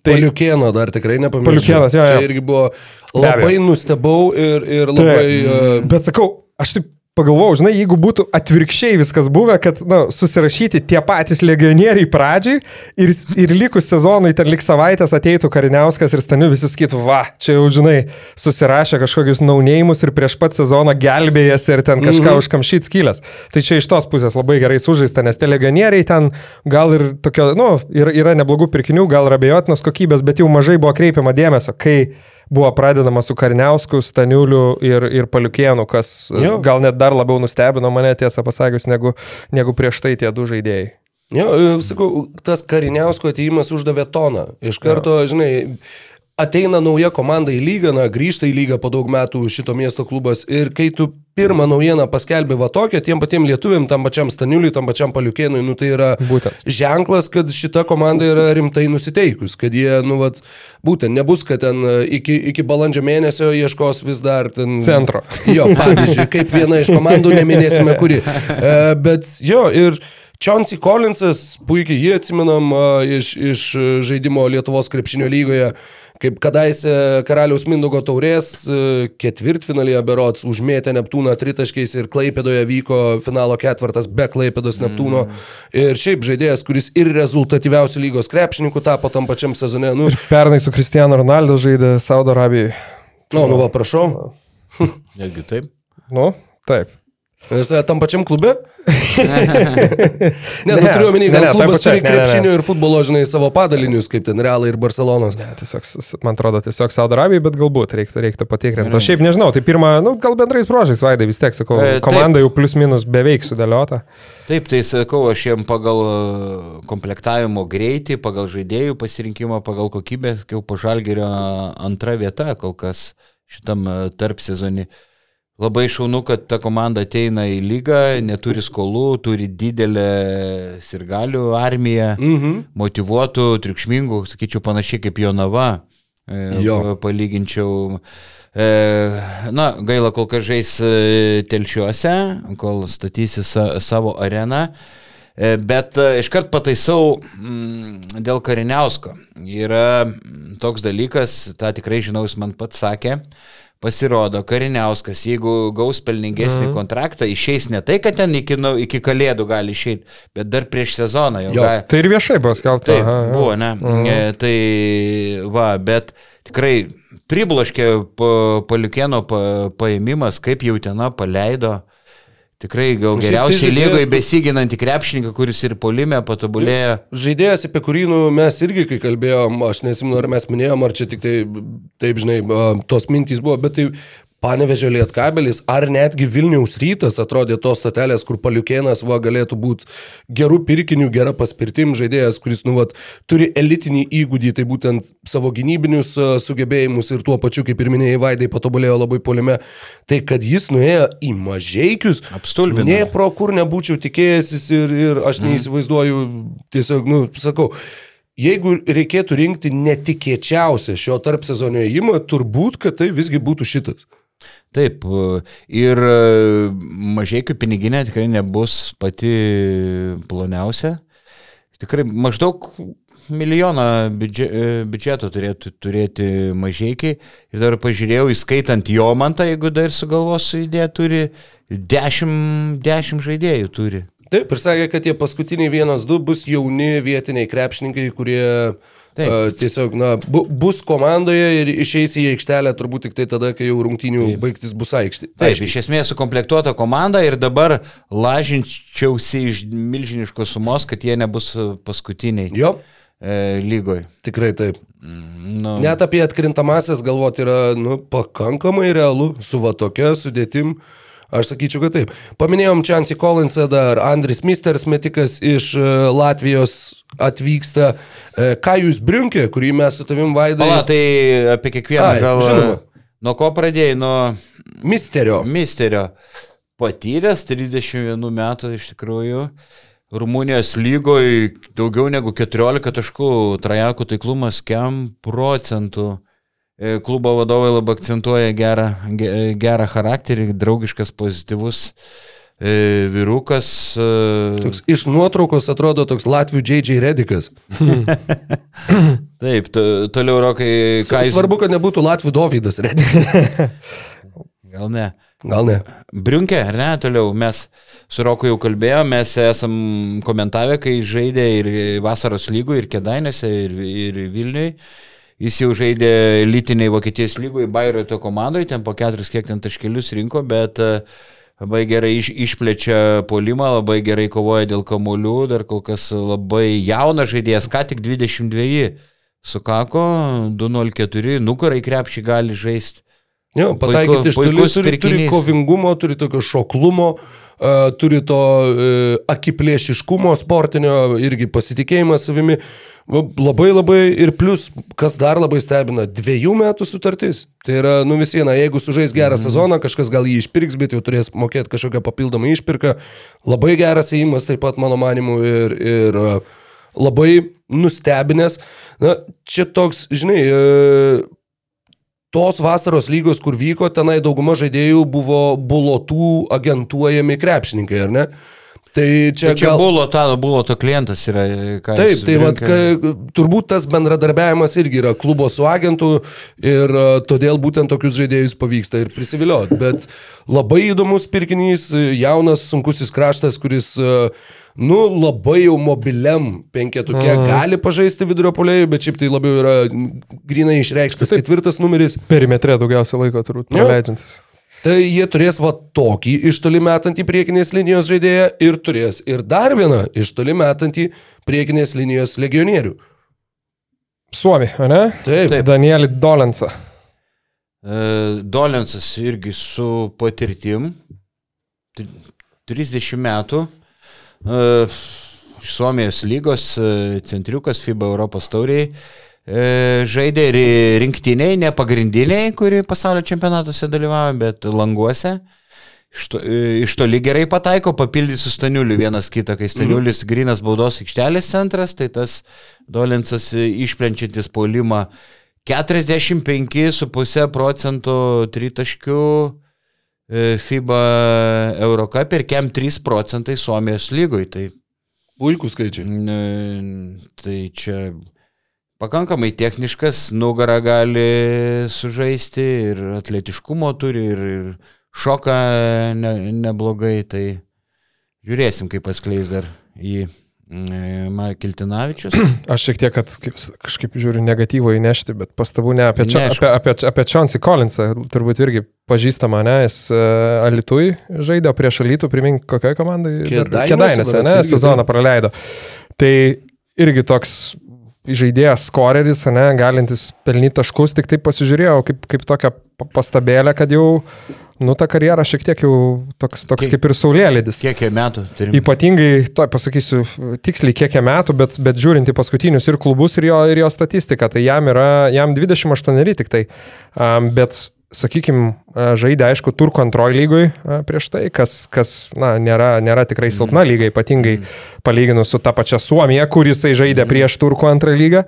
Tai Paliukėno dar tikrai nepamiršau. Paliukėnas, jo, Čia jo. irgi buvo labai nustebau ir, ir labai... Taip, Uh, bet sakau, aš taip pagalvojau, žinai, jeigu būtų atvirkščiai viskas buvę, kad na, susirašyti tie patys legionieriai pradžiai ir, ir likus sezonui, ten lik savaitės ateitų Kariniauskas ir Staniu visi sakytų, va, čia jau, žinai, susirašė kažkokius naunėjimus ir prieš pat sezoną gelbėjęs ir ten kažką -hmm. užkamšyt skylės. Tai čia iš tos pusės labai gerai sužaista, nes tie legionieriai ten gal ir tokio, nu, yra, yra neblogų pirkinių, gal ir abejotinos kokybės, bet jau mažai buvo kreipiama dėmesio, kai buvo pradedama su Karniausku, Staniuliu ir, ir Paliukėnu, kas Jo. jo. gal net dar labiau nustebino mane, tiesą pasakius, negu, negu prieš tai tie du žaidėjai. Jo, e, sakau, tas kariniausko ateimas uždavė toną. Iš karto, žinai, ateina nauja komanda į lygą, na, grįžta į lygą po daug metų šito miesto klubas ir kai tu pirmą naujieną paskelbė va tokią, tiem patiem lietuviam, tam pačiam Staniuliui, tam pačiam Paliukėnui, nu tai yra Būtent. ženklas, kad šita komanda yra rimtai nusiteikus, kad jie, nu, vat, būtent nebus, kad ten e, iki, iki balandžio mėnesio ieškos vis dar ten... Centro. Jo, pavyzdžiui, kaip viena iš komandų, neminėsime kuri. E, bet jo, ir Chauncey Collinsas, puikiai jį atsimenam a, iš, iš e, žaidimo Lietuvos krepšinio lygoje, kaip kadaise Karaliaus Mindogo taurės e, ketvirtfinalėje berots užmėtė Neptūną tritaškiais ir Klaipėdoje vyko finalo ketvirtas be Klaipėdos Neptūno. Mm. Ir šiaip žaidėjas, kuris ir rezultatyviausių lygos krepšininkų tapo tam pačiam sezone. Nu, Pernai su Cristiano Ronaldo žaidė Saudo Arabijoje. nu, nu va, prašau. Netgi taip. Nu, taip. Jis e, tam pačiam klube? ne, ne, nu, turiu omeny, ne, klubas tai pačiai, turi ne, ne, ne. krepšinio ir futbolo, žinai, savo padalinius, kaip ten Realai ir Barcelonas. Ne, tiesiog, man atrodo, tiesiog Saudo Arabijai, bet galbūt reiktų, reiktų patikrinti. O šiaip nežinau, tai pirmą, nu, gal bendrais brožais, Vaidai, vis tiek, sakau, E, komanda jau plius minus beveik sudėliota. Taip, tai sakau, aš jiem pagal e, komplektavimo greitį, pagal žaidėjų pasirinkimą, pagal kokybę, jau po žalgerio antra vieta kol kas šitam e, tarp sezonį. Labai šaunu, kad ta komanda ateina į lygą, neturi skolų, turi didelę sirgalių armiją, Mhm. motivuotų, triukšmingų, sakyčiau, panašiai kaip Jonava. E, Jo. pa- Palyginčiau. E, na, gaila, kol kas žais e, telšiuose, kol statysi sa, savo areną. Bet iškart pataisau mm, dėl Kariniausko. Yra mm, toks dalykas, tą tikrai žinau, jis man pats sakė. Pasirodo, Kariniauskas, jeigu gaus pelningesnį mm. kontraktą, išeis ne tai, kad ten iki, nu, iki kalėdų gali išeiti, bet dar prieš sezoną jau Jo. gali. Tai ir viešai buvo skelbta. Taip, aha, buvo, ne. Mhm. E, Tai va, bet tikrai pribloškė pa- paliukėno pa, paėmimas, kaip jau ten paleido. Tikrai gal tai geriausiai žaidėjas, lygoje besiginantį krepšininką, kuris ir polime patobulėjo. Žaidėjas, apie kurį nu, mes irgi, kai kalbėjom, aš nesimenu, ar mes minėjom, ar čia tik tai, taip žinai, tos mintys buvo, bet tai Panevežė Lietkabelis ar netgi Vilniaus rytas atrodė tos statelės, kur Paliukėnas va, galėtų būti gerų pirkinių, gera paspirtim žaidėjas, kuris nu, vat, turi elitinį įgūdį, tai būtent savo gynybinius a, sugebėjimus ir tuo pačiu, kaip ir minėjai, Vaidai patobulėjo labai polime. Tai kad jis nuėjo į mažeikius, Apstulbino. Ne pro kur nebūčiau tikėjęsis ir, ir aš neįsivaizduoju, tiesiog, nu, sakau, jeigu reikėtų rinkti netikėčiausią šio tarp sezonio įimą, turbūt, kad tai visgi būtų šitas. Taip, ir mažai kaip piniginė tikrai nebus pati ploniausia. Tikrai maždaug milijoną biudžet, biudžeto turėtų turėti mažiekiai. Ir dar pažiūrėjau, įskaitant jo mantą, jeigu dar sugalvosiu idėją, turi 10, 10 žaidėjų turi. Taip, ir sakė, kad tie paskutiniai vienas du bus jauni vietiniai krepšininkai, kurie Taip. tiesiog na, bu, bus komandoje ir išeis į aikštelę turbūt tik tai tada, kai jau rungtynių Taip. baigtis bus aikštė. Taip, iš esmės sukomplektuota komanda ir dabar lažinčiausi iš milžiniškos sumos, kad jie nebus paskutiniai Jo, e, lygoje. tikrai taip. Nu, Net apie atkrintamasias galvoti yra nu, pakankamai realu, su va tokia sudėtim. Aš sakyčiau, kad taip. Paminėjom Chansey Collinsą, dar Andris Misters metikas iš e, Latvijos atvyksta. E, Kajus Briunkė, kurį mes su tavim vaidai. Pala, tai apie kiekvieną Ai, gal. žinoma. Nuo ko pradėjai? Nuo Misterio. Misterio. Patyręs 31 metų iš tikrųjų. Rumunijos lygoje daugiau negu 14 taškų, trajakų taiklumas kem procentų. E, Klubo vadovai labai akcentuoja gerą, ge- gerą charakterį, draugiškas, pozityvus e, vyrukas. e, Toks iš nuotraukos atrodo toks Latvių J.J. Redikas. Taip, to- toliau rokai, ką jis... Svarbu, kad nebūtų Latvių Dovydas Redikas. Gal ne. Gal ne? Briunkė, ar ne, toliau mes su Roku jau kalbėjome, mes esam komentavę, kai žaidė ir vasaros lygų, ir Kedainėse, ir, ir Vilniui. Jis jau žaidė lytiniai Vokietijos lygoje, Bairoto komandoje, ten po keturis kiek ten taškelius rinko, bet e, labai gerai iš, išplečia polimą, labai gerai kovoja dėl kamuolių, dar kol kas labai jaunas žaidėjas, ką tik 22 sukako, 204, nukarai krepšį gali žaisti. Jo, pataikyti iš toli, turi, turi kovingumo, turi tokio šoklumo, uh, turi to uh, akiplėšiškumo sportinio, irgi pasitikėjimą savimi. Labai labai ir plus, kas dar labai stebina, dviejų metų sutartis. Tai yra, nu vis viena, jeigu sužais gerą Mhm. sezoną, kažkas gal jį išpirks, bet jau turės mokėti kažkokią papildomą išpirką. Labai geras įimas taip pat mano manimu ir, ir uh, labai nustebinęs. Na, čia toks, žinai, uh, tos vasaros lygos, kur vyko, tenai dauguma žaidėjų buvo bulotų agentuojami krepšininkai, ar ne? Tai čia, Čia, čia gal... buvo to, buvo to klientas yra. ką Taip, tai vat, ka, turbūt tas bendradarbiavimas irgi yra klubo su agentu ir a, todėl būtent tokius žaidėjus pavyksta ir prisivilioti. Bet labai įdomus pirkinys, jaunas, sunkusis kraštas, kuris, a, nu, labai jau mobiliam penketukė mm. gali pažaisti vidurio polėjų, bet šiaip tai labiau yra grinai išreikštas ketvirtas numeris. Perimetre daugiausia laiko turbūt praleidžiantis. Tai jie turės va tokį iš toli metantį priekinės linijos žaidėją ir turės ir dar vieną iš toli metantį priekinės linijos legionierių. Suomi, ne? Taip, Taip. Danielį Dolensą. E, Dolensas irgi su patirtim, Tri- 30 metų, Suomijos lygos e, centriukas FIBA Europos tauriai, e, žaidė ir rinktiniai, ne pagrindiniai, kuri pasaulio čempionatuose dalyvavo, bet languose. Iš, to, e, iš toli gerai pataiko, papildyti su Staniuliu vienas kitą, kai Staniulis grinas baudos aikštelės centras, tai tas Dolensas e, išplenčiantis polimą 45,5 procentų tritaškių e, FIBA Eurocup ir kem 3 procentai Suomijos lygoj. Tai, puikų skaičiai. tai čia pakankamai techniškas, nugarą gali sužaisti ir atletiškumo turi ir, ir šoką ne, neblogai. Tai žiūrėsim, kaip atskleis dar jį Kiltinavičius. Aš šiek tiek, kad kaip, kažkaip žiūriu negatyvo įnešti, bet pastabų ne apie, čia, apie, apie, apie Chauncey Collinsą, turbūt irgi pažįstama, ne, jis uh, Alitui žaidė prieš Alitų, primink, kokioje komandai? Kedainėse, ne, sezoną praleido. Tai irgi toks žaidėjas, skoreris, ne, galintis pelnyti taškus, tik taip pasižiūrėjau kaip, kaip tokią pa- pastabėlę, kad jau, nu, ta karjera šiek tiek jau toks, toks Kiek- kaip ir saulėlydis. Kiek jie metų turi? Ypatingai, to pasakysiu tiksliai kiek jam metų, bet, bet žiūrint į paskutinius ir klubus, ir jo, ir jo statistiką, tai jam yra, jam 28 tik tai. Um, bet, sakykime, žaidė, aišku, turko antroji lygoj a, prieš tai, kas, kas na, nėra, nėra tikrai silpna lyga, ypatingai palyginus su ta pačia Suomija, kur jisai žaidė prieš turko antrą lygą.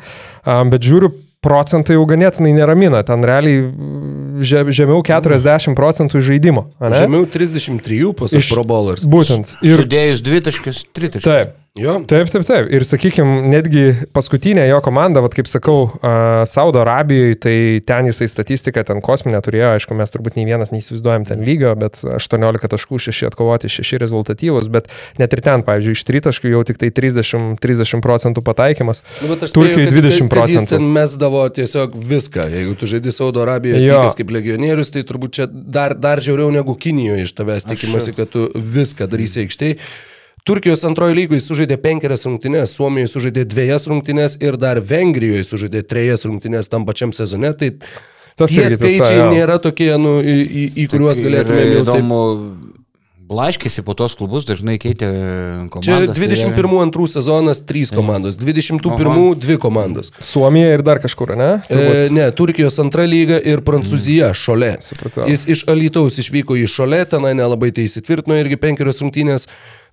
Bet žiūriu, procentai jau ganėtinai neramina, ten realiai mm, že- žemiau 40 procentų žaidimo. ane? Žemiau 33 pasak Iš- Pro Bowlers. Būtent. Ir... Sudėjus dvi taškas, tritaškas. taip. Jo. Taip, taip, taip. Ir sakykime, netgi paskutinė jo komanda, vat, kaip sakau, uh, Saudo Arabijoje, tai ten jisai statistiką ten kosminę turėjo, aišku, mes turbūt nei vienas neįsivaizduojam ten lygio, bet 18 taškų, 6 atkovoti, 6 rezultatyvus, bet net ir ten, pavyzdžiui, iš tritaškių jau tik tai 30, 30 procentų pataikymas. Nu, bet aš Turkijoj spėju, kad- 20 kad- kad Jis procentų. ten mesdavo tiesiog viską. Jeigu tu žaidži Saudo Arabijoje kaip legionierius, tai turbūt čia dar, dar žiauriau negu Kinijoje iš tavęs tikimasi, kad tu viską darysi aikštėje. Turkijos antrojo lygoje sužaidė penkerias rungtynes, Suomijoje sužaidė dviejas rungtynes ir dar Vengrijoje sužaidė trejas rungtynes tam pačiam sezone. Tai Tas tie tiesa, skaičiai jo. nėra tokie, nu, į, į, į kuriuos galėtume jau taip įdomu, blaškėsi po tos klubus, dažnai keitė Čia komandas. 21-2 sezonas 3 komandos, 21 2 komandos. Suomija ir dar kažkur, ne? E, ne, Turkijos antra lyga ir Prancūzija šalia. Supratau. Jis iš Alytaus išvyko į šalia, tenai nelabai tai įsitvirtino irgi penkerios rungtynės.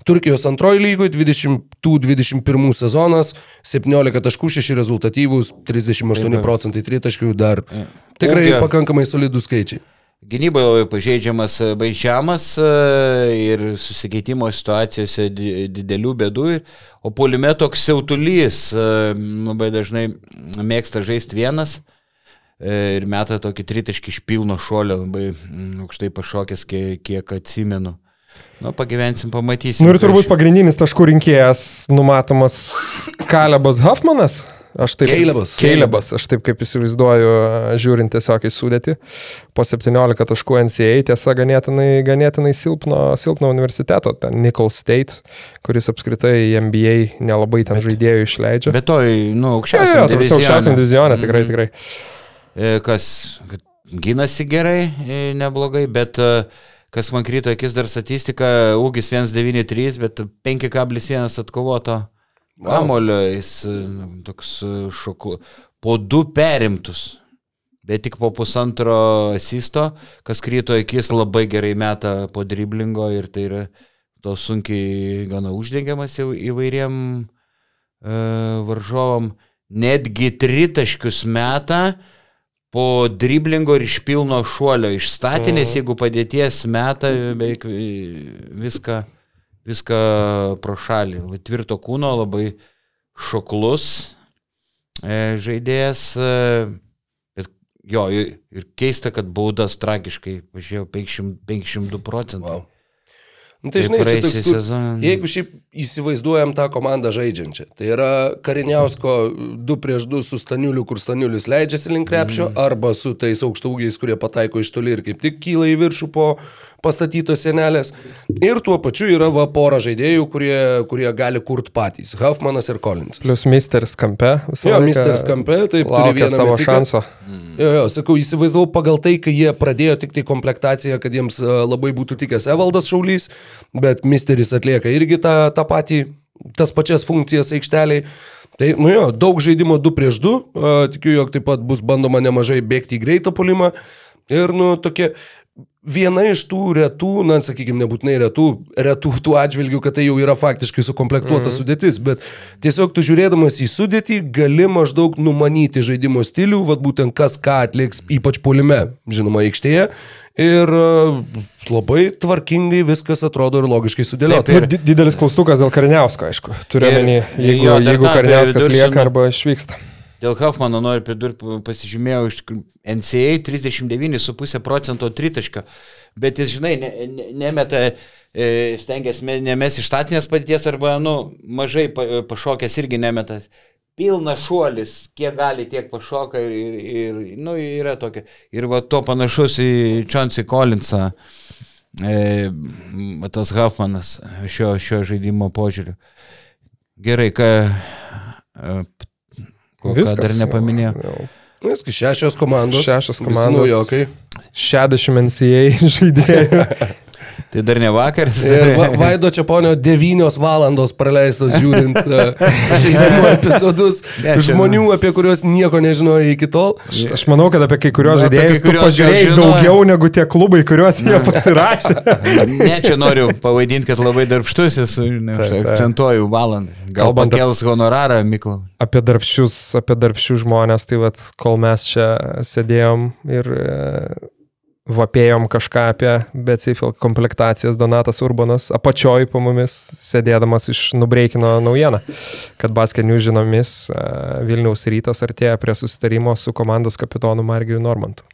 Turkijos antroji lygoje 20-21 sezonas, 17 taškų, 6 rezultatyvus, 38 procentai tritaškių dar. Tikrai Ūgio. pakankamai solidų skaičiai. Gynyboje labai pažeidžiamas e, Baižiamas e, ir susikeitimo situacijose di- didelių bėdų, o polime toks siautulys e, labai dažnai mėgsta žaisti vienas ir meta tokį tritaškį iš pilno šuolio, labai mm, aukštai pašokęs, kiek, kiek atsimenu. Nu, pagyvensim, pamatysim. Nu ir turbūt pagrindinis taškų rinkėjas numatomas Kalebas Hoffmanas. Aš taip, Calebas. Keilebas, aš taip kaip įsivaizduoju, žiūrint tiesiog į sudėtį. Po 17 taškų NCA, tiesa, ganėtinai, ganėtinai silpno, silpno universiteto, ten Nickel State, kuris apskritai į NBA nelabai ten žaidėjų išleidžia. Bet to, nu, aukščiausiam tarsi aukščiausiam divizionė, tikrai, Mhm. tikrai. E, kas gynasi gerai, e, neblogai, bet e, kas man kryto akis dar statistika, ūgis 193, bet 5,1 atkovoto kamulio, jis e, toks e, šoku, po du perimtus. Bet tik po pusantro asisto, kas kryto akis labai gerai meta po driblingo ir tai yra to sunkiai gana uždengiamas įvairiem e, varžovam. Netgi tritaškius meta po driblingo ir iš pilno šuolio, iš statinės, jeigu padėties meta beveik vi- viską, viską pro šalį. Tvirto kūno, labai šoklus e, žaidėjas. E, bet jo, ir, keista, kad baudas tragiškai pažiūrėjau 500, 502 procentų. Wow. Nu, tai žinai, čia toks, kur- sezoną. jeigu šiaip įsivaizduojam tą komandą žaidžiančią, tai yra Kariniausko 2 prieš 2 su Staniuliu, kur Staniulis leidžiasi link krepšio, mm. arba su tais aukštaugiais, kurie pataiko iš toli ir kaip tik kyla į viršų po pastatytos senelės. Ir tuo pačiu yra va pora žaidėjų, kurie, kurie gali kurti patys. Huffmanas ir Collinsas. Plus Misteris kampe. Jo, Misteris kampe, taip, turi vieną savo metiką. šanso. Jo, jo, sakau, įsivaizdavau pagal tai, kai jie pradėjo tik tai komplektaciją, kad jiems e, labai būtų tikęs Evaldas Šaulys, bet Misteris atlieka irgi tą, tą patį, tas pačias funkcijas aikšteliai. Tai, nu jo, daug žaidimo 2 prieš 2, tikiu, jog taip pat bus bandoma nemažai bėgti į greitą polimą. Ir, nu, tokie, viena iš tų retų, na, sakykime, nebūtinai retų, retų tų atžvilgių, kad tai jau yra faktiškai sukomplektuota mm. sudėtis, bet tiesiog tu žiūrėdamas į sudėtį gali maždaug numanyti žaidimo stilių, vad būtent kas ką atliks, ypač polime, žinoma, aikštėje. Ir e, labai tvarkingai viskas atrodo ir logiškai sudėliota. Taip, Nu, di- didelis klaustukas dėl Karniausko, aišku. Turiu Ir- omeny, jeigu, jo, jeigu tą Karniauskas lieka arba išvyksta. Dėl Huffmano noriu pridurti, pasižymėjau iš NCA 39,5 procento tritaškio. bet jis, žinai, ne, ne, nemeta, e, stengiasi me- nemes iš statinės padėties arba, nu, mažai pa- pašokęs irgi nemeta. Pilnas šuolis, kiek gali, tiek pašoka ir, ir, ir nu, yra tokia. Ir va to panašus į Chauncey Collinsą, e, tas Huffmanas šio, šio žaidimo požiūriu. Gerai, ką, e, ko, ką dar nepaminėjau. Jau. Viskas, šešios komandos. Šešios komandos. Naujokai. 60 NCA žaidėjų. Tai dar ne vakaras. Ir va, Vaido Čiaponio 9 valandos praleistos žiūrint uh, žaidimo epizodus. Ne, čia- žmonių, apie kuriuos nieko nežinojai iki tol. Aš manau, kad apie kai kuriuos žaidėjus tu pažiūrėjai daugiau negu tie klubai, kuriuos jie pasirašė. Ne, čia noriu pavaidinti, kad labai darbštus esu, žinai, Taip, aš taip. akcentuoju valandą. Gal Kalbant pakels honorarą, Miklau. apie darbščius, apie darbščius žmonės, tai vat, kol mes čia sėdėjom ir e, vapėjom kažką apie Becifil komplektacijas, Donatas Urbanas apačioj po mumis sėdėdamas iš nubreikino naujieną, kad basketinių žinomis e, Vilniaus rytas artėja prie susitarimo su komandos kapitonu Margiriu Normantu.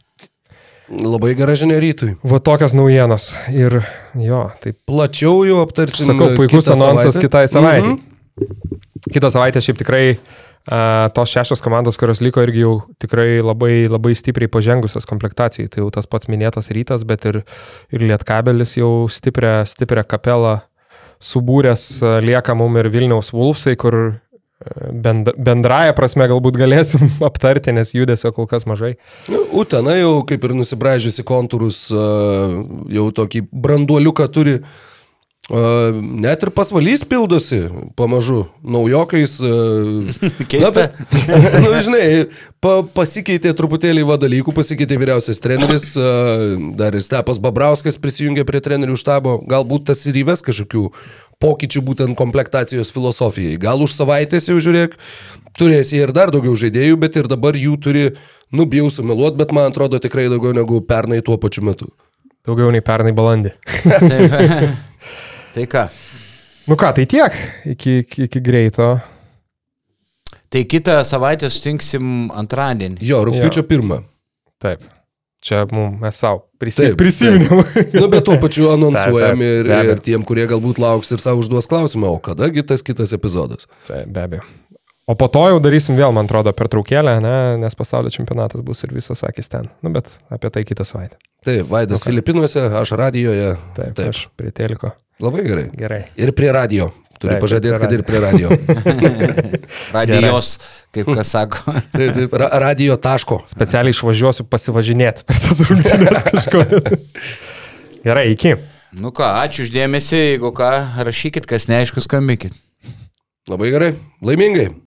Labai gera žinia rytui. Va tokios naujienos. Ir jo, taip Plačiau jau aptarsim. Sakau, puikus anonsas savaitę. kitai savaitai. Mhm. Kitą savaitę šiaip tikrai a, tos šešios komandos, kurios liko, irgi jau tikrai labai, labai stipriai pažengusios komplektacijai. Tai jau tas pats minėtas rytas, bet ir, ir Lietkabelis jau stiprią, stiprią kapelą subūręs lieka mum ir Vilniaus Vulfsai, kur bend, bendraja prasme galbūt galėsim aptarti, nes judesio kol kas mažai. Nu, Utena jau kaip ir nusibražiusi kontūrus, jau tokį branduoliuką turi. Net ir pasvalys pildosi pamažu naujokais. a, Keista. Na, bet, nu, žinai, pa, pasikeitė truputėlį vadalykų, pasikeitė vyriausias treneris, a, dar ir Stepas Babrauskas prisijungė prie trenerių štabo, galbūt tas ir įves kažkokių pokyčių būtent komplektacijos filosofijai. Gal už savaitės jau žiūrėk, turės jie ir dar daugiau žaidėjų, bet ir dabar jų turi, nu, bijau sumeluoti, bet man atrodo tikrai daugiau negu pernai tuo pačiu metu. Daugiau nei pernai balandį. Tai, ką? Nu ką, tai tiek iki, iki, iki greito. Tai kitą savaitę sutinksim antradienį. Jo, rūpiučio pirmą. Taip. Čia mums mes savo prisi, prisiminėm. Nu, bet tuo pačiu anonsuojam ir, ir tiem, kurie galbūt lauks ir savo užduos klausimą, o kadagi tas kitas epizodas. Taip, be abejo. O po to jau darysim vėl, man atrodo, per traukėlę, ne, nes pasaulio čempionatas bus ir visas akis ten. Nu, bet apie tai kitą savaitę. Taip, Vaidas okay. Filipinuose, aš radijoje. Taip, Taip. Aš prie teliko. Labai gerai. Gerai. Ir prie radio. Turiu Taip, pažadėti, kad ir prie radio. Radijos, kaip kas sako. taip, taip, ra radio taško. Specialiai išvažiuosiu pasivažinėti per tas rungtynės kažko. Gerai, iki. Nu ką, ačiū uždėmesi, jeigu ką, rašykit, kas neaišku, skambykit. Labai gerai. Laimingai.